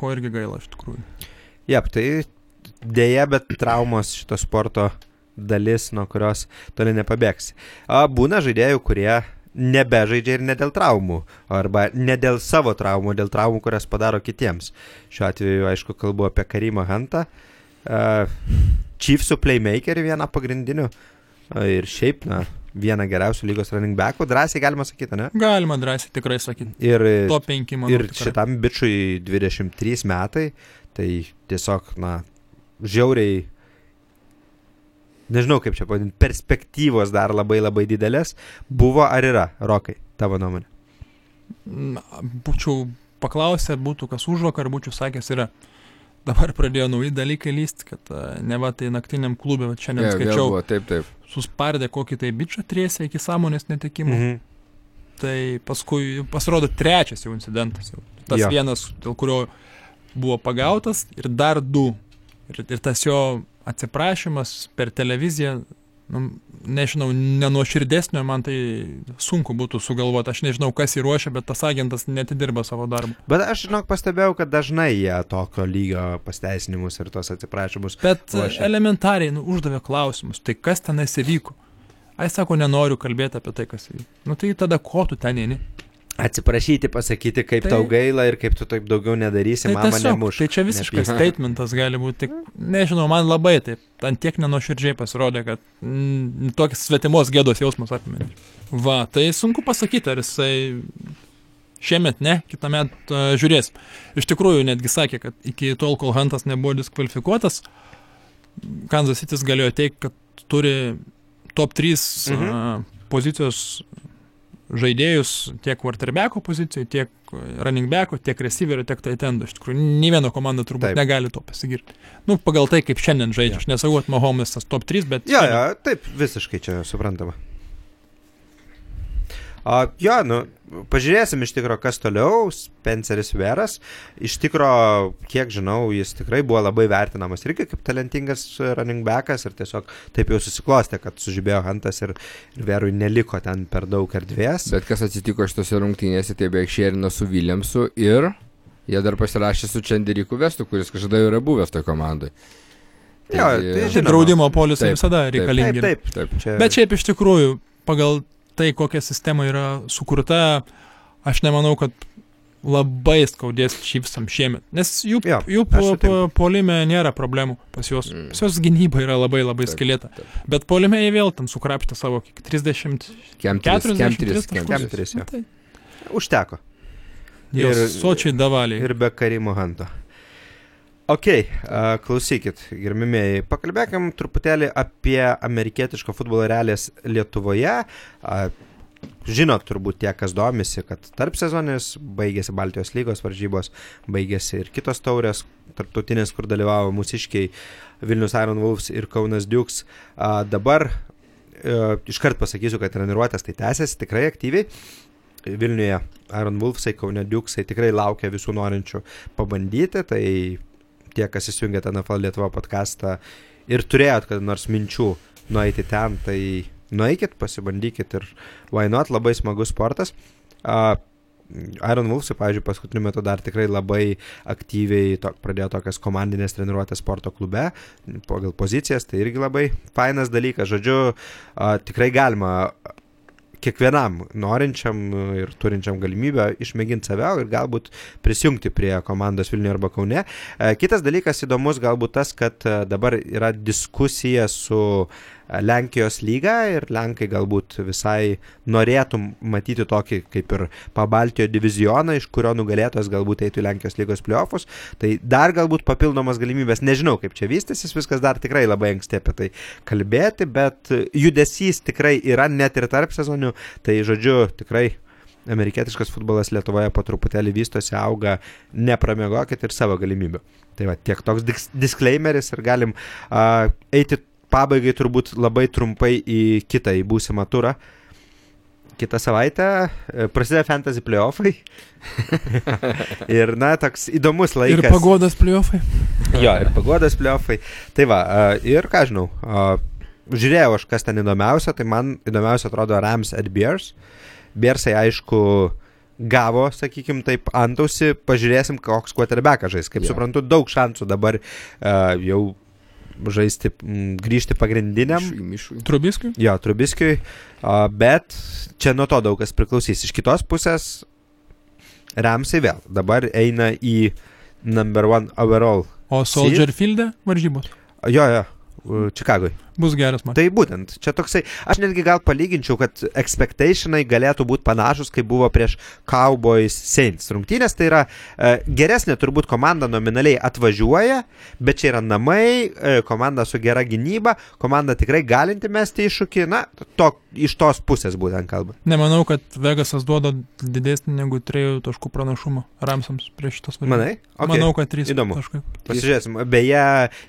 ko irgi gaila iš tikrųjų.
Jep, tai dėja, bet traumos šito sporto dalis, nuo kurios toli nepabėgsi. O būna žaidėjų, kurie nebežaidžia ir ne dėl traumų, arba ne dėl savo traumų, dėl traumų, kurias padaro kitiems. Šiuo atveju, aišku, kalbu apie Karimą Hantą, Chiefsų playmakerį vieną pagrindinių ir šiaip, na, vieną geriausių lygos running backų, drąsiai galima sakyti, ne?
Galima drąsiai tikrai sakyti.
Ir,
Top 5 manau.
ir
tikrai.
šitam bičiui 23 metai, tai tiesiog, na, žiauriai, nežinau kaip čia pavadinti, perspektyvos dar labai labai didelės, buvo ar yra, Rokai, tavo nuomonė.
Būčiau paklausę, būtų kas už vakar, būčiau sakęs yra. Dabar pradėjo nauji dalykai lysti, kad uh, ne va tai naktiniam klubė, va šiandien
vėl
skaičiau,
buvo, Taip, taip.
suspardė kokį tai bičią trėsę iki sąmonės netekimo.
Mhm.
Tai paskui pasirodo trečias jau incidentas. Jau. Tas
jo.
vienas, dėl kurio buvo pagautas ir dar du. Ir, ir tas jo atsiprašymas per televiziją, nu, nežinau, nenuoširdesnio man tai sunku būtų sugalvoti. Aš nežinau, kas jį ruošia, bet tas agentas netidirba savo darbą.
Bet aš, žinok, pastebėjau, kad dažnai jie tokio lygio pasteisinimus ir tos atsiprašymus.
Bet
Ruošia.
elementariai nu, uždavė klausimus, tai kas ten įvyko. Ai sako, nenoriu kalbėti apie tai, kas įvyko. Nu tai tada ko tu ten eini?
Atsiprašyti, pasakyti, kaip
Tai-
tau gaila ir kaip tu taip daugiau nedarysi,
Tai,
mama nemuš.
tai čia visiškas
nepyk.
statementas gali būti. Tik, nežinau, man labai taip, ant tiek nenuoširdžiai pasirodė, kad mm, toks svetimos gėdos jausmas apimė. Va, tai sunku pasakyti, ar jisai šiemet ne, kitą metą uh, žiūrės. Iš tikrųjų, netgi sakė, kad iki tol, kol Huntas nebuvo diskvalifikuotas, Kansas City galėjo teikti, kad turi top 3
Mhm.
uh, pozicijos žaidėjus tiek quarterbacko pozicijai, tiek running backo, tiek receiverio, tiek taitendo. Iš tikrųjų, nei viena komanda turbūt
Taip.
Negali to pasigirti. Nu, pagal tai, kaip šiandien žaidžia. Aš nesakau, kad Mahomes tas top 3, bet...
Jo,
šiandien-
jo, taip, visiškai čia suprantama. O, jo, nu, pažiūrėsim iš tikrųjų, kas toliau. Spenceris Veras. Iš tikrųjų, kiek žinau, jis tikrai buvo labai vertinamas irgi kaip talentingas running backas ir tiesiog taip jau susiklostė, kad sužibėjo Hantas ir, ir Verui neliko ten per daug erdvės.
Bet kas atsitiko šitose rungtynėse, tai beveik šerino su Williamsu ir jie dar pasirašė su Čenderiku Vestu, kuris kažkada jau yra buvęs toje komandoje.
Jo, tai
Tai
žinoma.
draudimo polisai
Taip,
visada
taip.
reikalingi.
Taip, taip.
Taip.
Čia...
Bet šiaip iš tikrųjų, pagal tai, kokia sistema yra sukurta, aš nemanau, kad labai skaudės šypsam šiemet. Nes jų,
Jo,
jų polime nėra problemų pas juos.
Mm.
Pas juos gynyba yra labai labai
Taip,
skilėta.
taip.
Bet polime jie vėl ten sukrapštė savo kiek 30,
Kem tris,
40,
kem tris, kem
Kem
tris.
tris, jo.
Tai
Užteko.
Jos
Ir-
sočiai davaliai.
Ir be Karimo Hanto. Ok, uh, klausykit, gerbimieji, pakalbėkim truputėlį apie amerikietiško futbolo realijas Lietuvoje. Uh, žinot turbūt tie, kas domisi, kad tarp sezonis baigėsi Baltijos lygos varžybos, baigėsi ir kitos taurės, tarptautinės, kur dalyvavo mūsiškiai Vilnius Iron Wolves ir Kaunas Dukes. A, dabar e, iškart pasakysiu, kad treniruotės tai tęsiasi tikrai aktyviai. Vilniuje Iron Wolvesai, Kaune Dukesai tikrai laukia visų norinčių pabandyti, tai tie, kas įsijungėte NFL Lietuvo podcastą ir turėjot kada nors minčių nueiti ten, tai nueikit, pasibandykit ir why not, labai smagus sportas. Uh, Iron Wolfsai, pavyzdžiui, paskutiniu metu dar tikrai labai aktyviai to, pradėjo tokias komandinės treniruotės sporto klube, pagal pozicijas, tai irgi labai fainas dalykas. Žodžiu, a, tikrai galima kiekvienam norinčiam ir turinčiam galimybę išmėginti save ir galbūt prisijungti prie komandos Vilniuje arba Kaune. Kitas dalykas įdomus galbūt tas, kad dabar yra diskusija su Lenkijos lygą ir Lenkai galbūt visai norėtų matyti tokį kaip ir pabaltijo divizioną, iš kurio nugalėtojas galbūt eitų į Lenkijos lygos playoffus. Tai dar galbūt papildomas galimybės, nežinau kaip čia vystysis, viskas dar tikrai labai anksti apie tai kalbėti, bet judesys tikrai yra net ir tarp sezonių, tai žodžiu tikrai amerikietiškas futbolas Lietuvoje po truputėlį vystosi, auga, nepramiegokit ir savo galimybių. Tai va, tiek toks disclaimeris ir galim uh, eiti pabaigai turbūt labai trumpai į kitą, į būsimą turą. Kitą savaitę e, prasideda fantasy playoffai. ir, na, toks įdomus laikas.
Ir pagodas playoffai.
jo, ir pagodas playoffai. Tai va, ir ką žinau, žiūrėjau aš, kas ten įdomiausia, tai man įdomiausia atrodo Rams at Bears. Bearsai, aišku, gavo, sakykim, taip antausi, pažiūrėsim, koks quarterbackas žais. Kaip yeah. suprantu, daug šansų dabar uh, jau žaisti, grįžti pagrindiniam.
Trubiskiui?
Jo, Trubiskiui, bet čia nuo to daug kas priklausys. Iš kitos pusės, Ramsai vėl dabar eina į number one overall.
O Soldier Field'e varžybos?
Jo, jo, Čikagui.
Bus geras man.
Tai būtent, čia toksai, aš netgi gal palyginčiau, kad expectationai galėtų būti panašus, kaip buvo prieš Cowboys Saints rungtynės. Tai yra e, geresnė turbūt komanda nominaliai atvažiuoja, bet čia yra namai, e, komanda su gera gynyba, komanda tikrai galinti mesti iššūkį, na, to, iš tos pusės būtent kalba.
Nemanau, kad Vegasas duoda didesnį negu 3 taškų pranašumą Ramsams prieš šitas
varžybas. Manai?
Okay. Manau, kad 3
Įdomu.
taškai.
Pasižiūrėsim. Beje,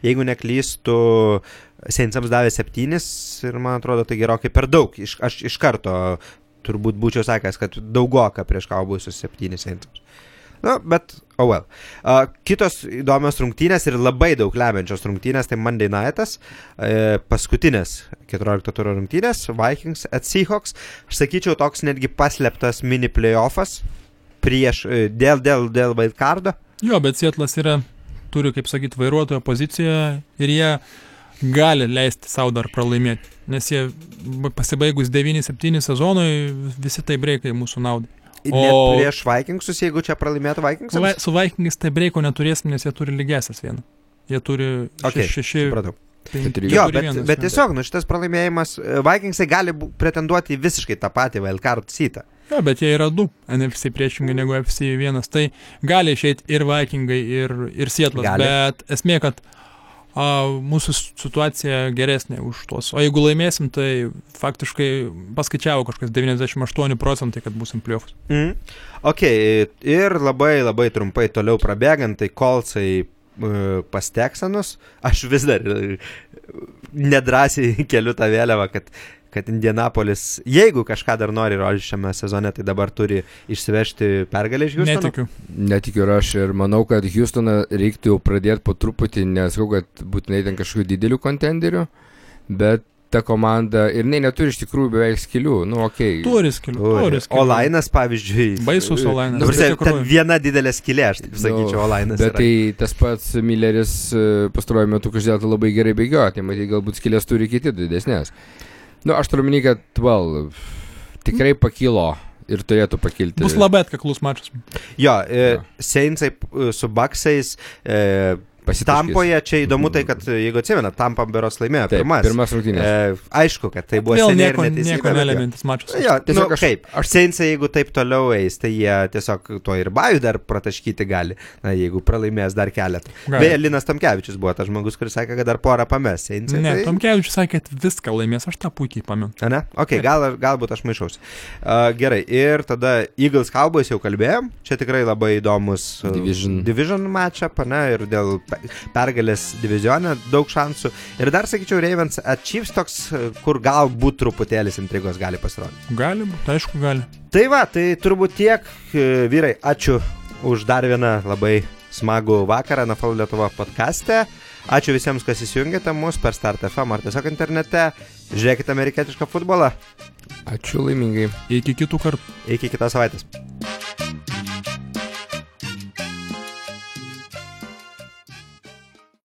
jeigu neklystu, Seinsams davė septynis ir man atrodo tai gerokai per daug. Iš, aš iš karto turbūt būčiau sakęs, kad daugoka prieš kaubusius septynis Seinsams. Na, bet, oh well. Uh, kitos įdomios rungtynės ir labai daug lemiančios rungtynės, tai Monday Nightas, uh, paskutinės 14 turo rungtynės, Vikings at Seahawks. Aš sakyčiau, toks netgi paslėptas mini playoffas prieš, uh, dėl, dėl, dėl wildcardo.
Jo, bet Sietlas yra, turi, kaip sakyti, vairuotojo poziciją ir jie gali leisti savo dar pralaimėti, nes jie pasibaigus 9-7 sezonui visi tai breikai mūsų naudai.
O Net prieš Vikingsus, jeigu čia pralaimėtų Vikings?
Su, su Vikingais tai breiko neturėsim, nes jie turi lygiasias vieną. Jie turi
okay,
šeši. Penki,
jo, bet, vienas, bet tiesiog, nu šitas pralaimėjimas, Vikingsai gali pretenduoti visiškai tą patį Wildcard sitą.
Jo, bet jie yra du NFC priešingai negu FC vienas. Tai gali išeiti ir Vikingai, ir, ir Sietlas. Bet esmė, kad a, mūsų situacija geresnė už tuos. O jeigu laimėsim, tai faktiškai paskaičiavo kažkas 98 procentai, kad busim pliofus.
Mm. Ok, ir labai labai trumpai toliau prabėgant, tai kolsai e, pas Teksanus, aš vis dar e, nedrasiai keliu tą vėliavą, kad kad Indianapolis, jeigu kažką dar nori rodyti šiame sezone, tai dabar turi išsivežti pergalę iš Houstono.
Netikiu.
Netikiu ir aš ir manau, kad Houstoną reiktų jau pradėti po truputį, nesakau, kad būtinai ten kažkokių didelių kontenderių, bet ta komanda ir jinai neturi iš tikrųjų beveik skilių, nu ok.
Turi skilių. Turi skilių.
Olainas, pavyzdžiui.
Baisus Olainas.
Dabar nu, ten viena didelė skilė, aš taip sakyčiau, nu, Olainas.
Bet yra. tai tas pats Milleris e, pastaruoju metu kažkodėl tai labai gerai bėgioja, tai matyt, galbūt skilės turi kiti didesnės. Nu, aš turiu minį, kad, well, tikrai pakilo ir turėtų pakilti.
Bus labai atkaklus mačas.
Jo, e, Seinsai e, su Baksais, e,
Pasitaškys.
Tampoje čia įdomu tai, kad jeigu atsimena, Tampa beros laimėjo
Taip,
pirmas.
pirmas rungtynės.
E, aišku, kad tai buvo seniai ir
nieko,
bet jo.
nelemiantis mačas.
Jo,
Tiesiog
tiesiog
aš-
aš, kaip. Aš Seinsai, jeigu taip toliau eis, tai jie tiesiog to ir bajų dar prataškyti gali, na, jeigu pralaimės dar keletą. Beje, Linas Tamkevičius buvo tas žmogus, kuris sakė, kad dar porą pamės Seinsai.
Ne,
tai...
Tomkevičius sakė, kad viską laimės, aš tą puikiai pamenu.
Ne? Ok, gal, galbūt aš maišausi. Uh, gerai, ir tada Eagles Cowboys jau kalbėjom. Čia tikrai labai įdomus uh,
Division.
division matchup, ne? Ir dėl pergalės divisione daug šansų. Ir dar sakyčiau, Ravens at Chiefs toks, kur galbūt truputėlis intrigos gali pasirodyti.
Gali aišku, gali.
Tai va, tai turbūt tiek, uh, vyrai, ačiū už dar vieną labai smagų vakarą NFL Lietuva podkastė. Ačiū visiems, kas įsijungėte mus per Start FM ar tiesiog internete. Žiūrėkite amerikietišką futbolą.
Ačiū laimingai.
Iki kitų kartų.
Iki kitos savaitės.